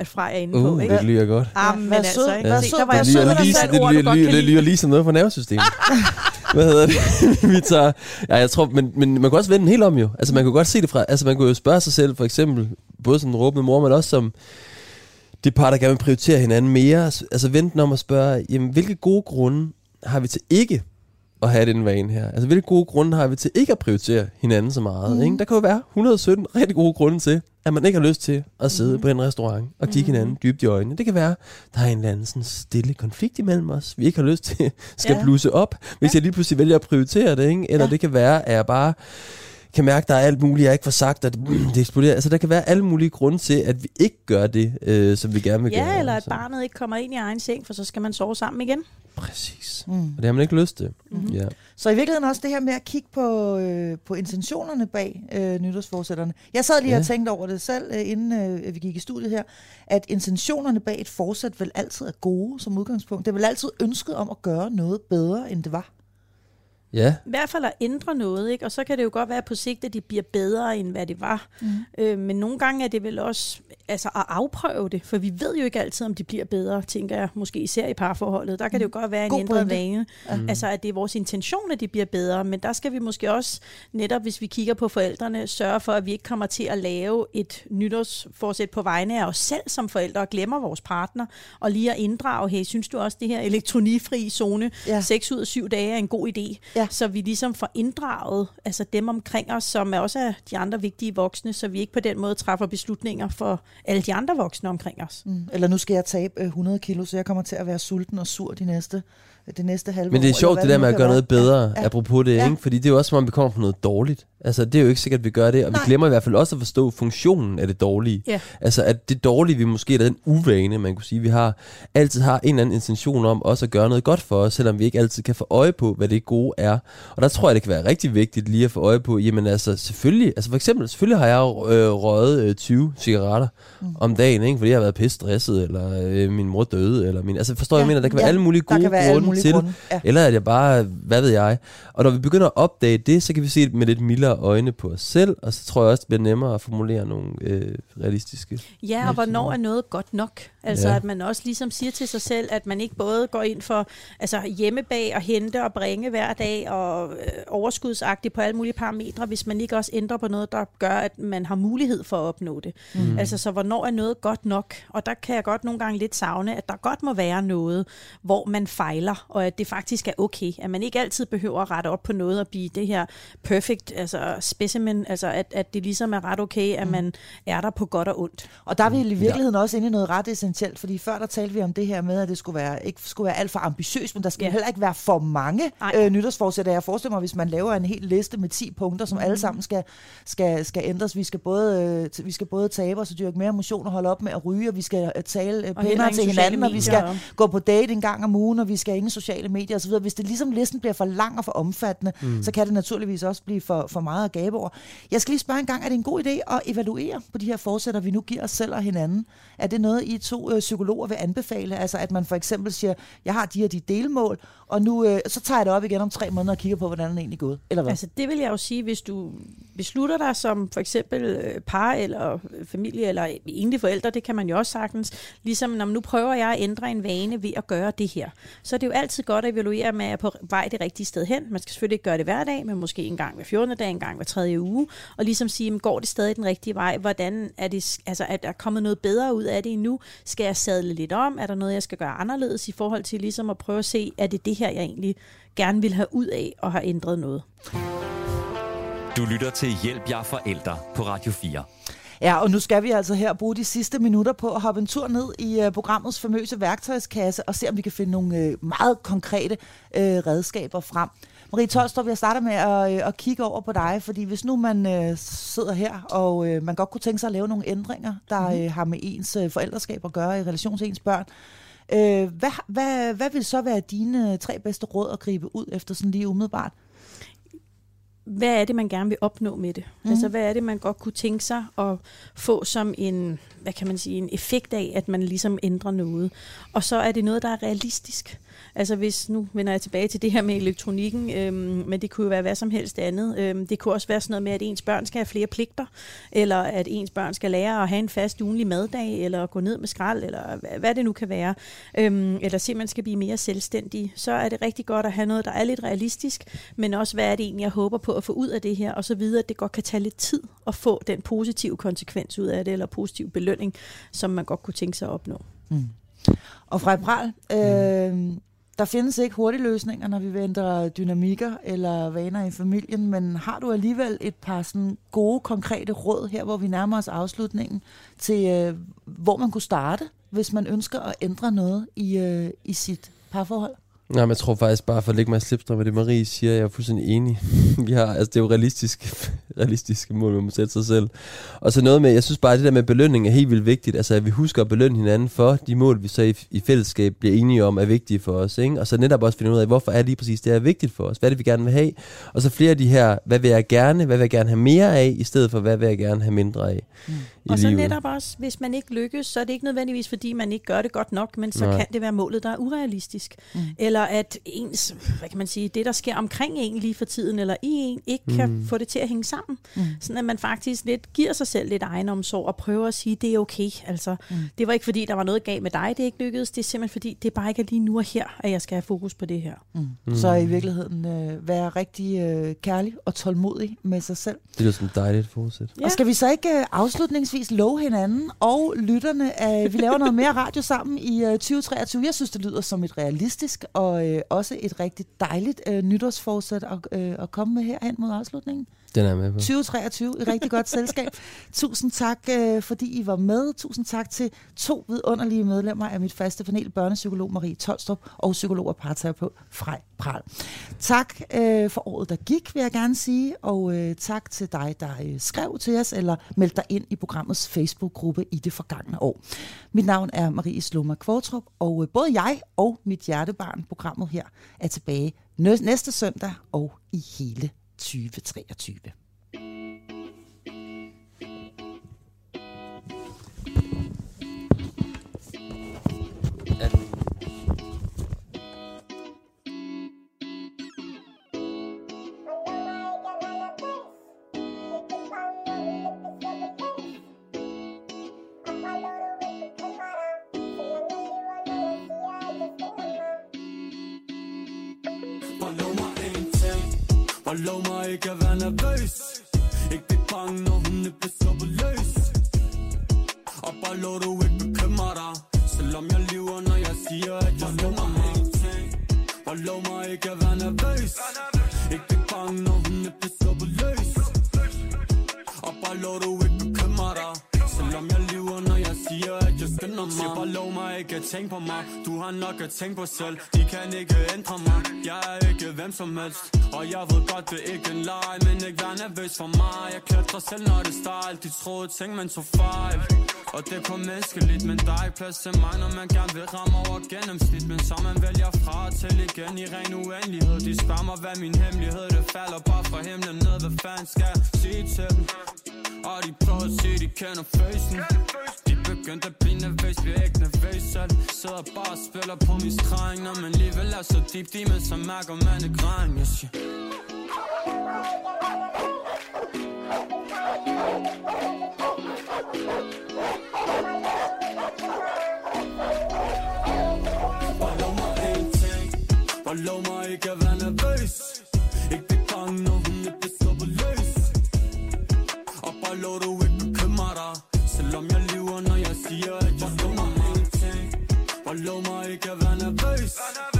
at Frej er inde på. Uh, Ikke? det lyder godt. Ah, Ja, men vær altså, sød, ikke? sød, der var jeg sød, der sagde det, et ord, du lyder, godt kan det lyder lige som noget fra nervesystemet. Hvad hedder det? Vi tager, ja, jeg tror, men, men man kan også vende den helt om jo. Altså man kan godt se det fra, altså man kan jo spørge sig selv for eksempel, både som en råbende mor, men også som det par, der gerne vil prioritere hinanden mere. Altså vente den om at spørge, jamen hvilke gode grunde har vi til ikke at have den vane her? Altså hvilke gode grunde har vi til ikke at prioritere hinanden så meget? Mm. Ikke? Der kan jo være 117 rigtig gode grunde til, at man ikke har lyst til at sidde mm. på en restaurant og kigge mm. hinanden dybt i øjnene. Det kan være, der er en eller anden sådan stille konflikt imellem os, vi ikke har lyst til skal Ja. blusse op, hvis ja. jeg lige pludselig vælger at prioritere det. Ikke? Eller ja. det kan være, at jeg bare kan mærke, at der er alt muligt, jeg ikke får sagt, at det eksploderer. Altså, der kan være alle mulige grunde til, at vi ikke gør det, øh, som vi gerne vil gøre. Ja, eller at Så- barnet ikke kommer ind i egen seng, for så skal man sove sammen igen. Præcis. Mm. Og det har man ikke lyst til. Mm-hmm. Ja. Så i virkeligheden også det her med at kigge på, øh, på intentionerne bag øh, nytårsforsætterne. Jeg sad lige Ja. og tænkte over det selv, øh, inden øh, vi gik i studiet her, at intentionerne bag et forsæt vel altid er gode som udgangspunkt. Det er vel altid ønsket om at gøre noget bedre, end det var. Ja, I hvert fald at ændre noget, ikke? og så kan det jo godt være på sigt, at de bliver bedre, end hvad det var. Mm. Øh, men nogle gange er det vel også altså, at afprøve det, for vi ved jo ikke altid, om de bliver bedre, tænker jeg, måske især i parforholdet. Der kan det jo godt være en God ændret vane. Mm. Altså, at det er vores intention, at de bliver bedre, men der skal vi måske også, netop hvis vi kigger på forældrene, sørge for, at vi ikke kommer til at lave et nytårsforsæt på vegne af os selv som forældre, og glemmer vores partner, og lige at inddrage, hey, synes du også, det her elektronifri zone, ja. 6 ud af 7 dage er en god idé, Ja. Så vi ligesom får inddraget altså dem omkring os, som er også er de andre vigtige voksne, så vi ikke på den måde træffer beslutninger for alle de andre voksne omkring os. Mm. Eller nu skal jeg tabe øh, 100 kilo, så jeg kommer til at være sulten og sur de næste, det næste halve men det er år, sjovt det der med at gøre noget bedre, Ja, ja. ja. apropos det, Ja. ja. ikke? Fordi det er jo også, som om vi kommer fra noget dårligt. Altså, det er jo ikke sikkert, at vi gør det, og Nej. vi glemmer i hvert fald også at forstå funktionen af det dårlige. Ja. Altså, at det dårlige, vi måske er den uvane, man kunne sige, vi har, altid har en eller anden intention om også at gøre noget godt for os, selvom vi ikke altid kan få øje på, hvad det gode er. Og der tror jeg, det kan være rigtig vigtigt lige at få øje på, jamen altså, selvfølgelig, altså for eksempel, selvfølgelig har jeg øh, røget øh, 20 cigaretter mm. om dagen, ikke? fordi jeg har været pisse stresset, eller øh, min mor døde, eller min, altså forstår ja, jeg, mener, der kan være ja, alle mulige gode være grunde mulige til, grunde, ja. eller at jeg bare, hvad ved jeg. Og når vi begynder at opdage det, så kan vi se det med lidt mildere øjne på os selv, og så tror jeg også, det bliver nemmere at formulere nogle øh, realistiske. Ja, og hvornår er noget godt nok? Altså ja. at man også ligesom siger til sig selv, at man ikke både går ind for altså hjemmebag og hente og bringe hver dag og øh, overskudsagtigt på alle mulige parametre, hvis man ikke også ændrer på noget, der gør, at man har mulighed for at opnå det. Mm. Altså så hvornår er noget godt nok? Og der kan jeg godt nogle gange lidt savne, at der godt må være noget, hvor man fejler, og at det faktisk er okay. At man ikke altid behøver at rette op på noget og blive det her perfect altså specimen, altså at, at det ligesom er ret okay, at man er der på godt og ondt. Og der er vi i virkeligheden også inde i noget ret essentielt, fordi før der talte vi om det her med, at det skulle være, ikke skulle være alt for ambitiøst, men der skal Ja. ja. heller ikke være for mange Nej. øh, nytårsforsætter. Jeg forestiller mig, hvis man laver en hel liste med 10 punkter, som Mhm. alle sammen skal, skal, skal ændres. Vi skal, både, øh, vi skal både tabe os og dyrke mere motion og holde op med at ryge, og vi skal øh, tale øh, pænere til hinanden, og vi skal gå på date en gang om ugen, og vi skal ingen sociale medier osv. Hvis det ligesom listen bliver for lang og for omfattende, mm. så kan det naturligvis også blive for, for meget at gabe over. Jeg skal lige spørge en gang, er det en god idé at evaluere på de her forsætter, vi nu giver os selv og hinanden? Er det noget, I to øh, psykologer vil anbefale? Altså at man for eksempel siger, jeg har de her de delmål, og nu øh, så tager jeg det op igen om tre måneder og kigger på, hvordan den egentlig er gået. Eller hvad? Altså det vil jeg jo sige, hvis du beslutter dig som for eksempel øh, par eller øh, familie eller enlige forældre, det kan man jo også sagtens, ligesom når nu prøver jeg at ændre en vane ved at gøre det her, så er det jo altid godt at evaluere med, at jeg er på vej det rigtige sted hen. Man skal selvfølgelig ikke gøre det hver dag, men måske en gang hver 14. dag, en gang hver tredje uge, og ligesom sige, jamen, går det stadig den rigtige vej? Hvordan er det, altså er der kommet noget bedre ud af det endnu? Skal jeg sadle lidt om? Er der noget, jeg skal gøre anderledes i forhold til ligesom at prøve at se, er det det her, jeg egentlig gerne vil have ud af og har ændret noget? Du lytter til Hjælp jer forældre på Radio 4. Ja, og nu skal vi altså her bruge de sidste minutter på at hoppe en tur ned i uh, programmets famøse værktøjskasse og se, om vi kan finde nogle uh, meget konkrete uh, redskaber frem. Marie Tolstrup, jeg starter med at, at kigge over på dig, fordi hvis nu man uh, sidder her, og uh, man godt kunne tænke sig at lave nogle ændringer, der uh, har med ens uh, forældreskab at gøre i relation til ens børn, uh, hvad, hvad, hvad vil så være dine tre bedste råd at gribe ud efter sådan lige umiddelbart? hvad er det, man gerne vil opnå med det? Mm. Altså, hvad er det, man godt kunne tænke sig at få som en, hvad kan man sige, en effekt af, at man ligesom ændrer noget? Og så er det noget, der er realistisk. Altså hvis, nu vender jeg tilbage til det her med elektronikken, øhm, men det kunne jo være hvad som helst andet. Øhm, det kunne også være sådan noget med, at ens børn skal have flere pligter, eller at ens børn skal lære at have en fast ugenlig maddag, eller gå ned med skrald, eller hvad, hvad det nu kan være. Øhm, eller simpelthen skal blive mere selvstændig. Så er det rigtig godt at have noget, der er lidt realistisk, men også hvad er det egentlig, jeg håber på at få ud af det her, og så videre, at det godt kan tage lidt tid at få den positive konsekvens ud af det, eller positiv belønning, som man godt kunne tænke sig at opnå. Mm. Og fra Pral, øh, der findes ikke hurtige løsninger, når vi venter dynamikker eller vaner i familien, men har du alligevel et par sådan gode, konkrete råd her, hvor vi nærmer os afslutningen, til øh, hvor man kunne starte, hvis man ønsker at ændre noget i, øh, i sit parforhold? Nej, men jeg tror faktisk bare, for at lægge mig i slipstrøm med det, Marie siger, jeg er fuldstændig enig. Vi har, altså det er jo realistisk, realistiske mål, man må sætte sig selv. Og så noget med, jeg synes bare, at det der med belønning er helt vildt vigtigt. Altså, at vi husker at belønne hinanden for de mål, vi så i, i fællesskab bliver enige om, er vigtige for os. Ikke? Og så netop også finde ud af, hvorfor er lige præcis det er vigtigt for os? Hvad er det, vi gerne vil have? Og så flere af de her, hvad vil jeg gerne, hvad vil jeg gerne have mere af, i stedet for, hvad vil jeg gerne have mindre af mm i Og så livet. netop også, hvis man ikke lykkes, så er det ikke nødvendigvis, fordi man ikke gør det godt nok, men så Nej. kan det være målet, der er urealistisk. Mm. Eller at ens, hvad kan man sige, det der sker omkring en lige for tiden, eller i en, ikke mm. kan få det til at hænge sammen. Mm. Sådan at man faktisk lidt giver sig selv lidt egenomsorg og prøver at sige, det er okay. Altså, mm. det var ikke fordi, der var noget galt med dig, det ikke lykkedes. Det er simpelthen fordi, det er bare ikke lige nu og her, at jeg skal have fokus på det her. Mm. Mm. Så i virkeligheden øh, være rigtig øh, kærlig og tålmodig med sig selv. Det lyder som et dejligt fortsæt. Ja. Og skal vi så ikke øh, indledningsvis love hinanden og lytterne, at vi laver noget mere radio sammen i øh, 2023? Jeg synes, det lyder som et realistisk og øh, også et rigtig dejligt øh, nytårsforsæt at, øh, at komme med herhen mod afslutningen. Den er med på. 2023 i rigtig godt selskab. Tusind tak, øh, fordi I var med. Tusind tak til to vidunderlige medlemmer af mit faste panel, børnepsykolog Marie Tolstrup og psykolog og parterapeut Frej Pral. Tak øh, for året, der gik, vil jeg gerne sige, og øh, tak til dig, der øh, skrev til os eller meldte dig ind i programmets Facebook-gruppe i det forgangne år. Mit navn er Marie Sloma Kvartrup, og øh, både jeg og mit hjertebarn, programmet her, er tilbage næ- næste søndag og i hele 2023. Og lov mig ikke at være nervøs. Ikke blive bange, når hun er blevet sluppet løs. Og bare lov du ikke bekymre dig Selvom jeg tænke på mig. Du har nok at tænke på selv. De kan ikke ændre mig. Jeg er ikke hvem som helst. Og jeg ved godt, det er ikke en leg Men ikke vær nervøs for mig. Jeg klatrer selv, når det style De troede ting, men så fejl. Og det er kun menneskeligt Men der er ikke plads til mig, når man gerne vil ramme over gennemsnit. Men så man vælger fra til igen i ren uendelighed. De spørger mig, hvad min hemmelighed Det falder bare fra himlen ned. Hvad fanden skal jeg sige til dem? Og de prøver at se, de kender facen De begyndte at blive nervøs, bliver ikke nervøs selv. Sidder bare og spiller på min streng. Når man alligevel er så dybt i mig, så mærker man et græn Jeg siger, bare lov mig ikke at være nervøs. Ikke mig ikke når vi blow my cabana face.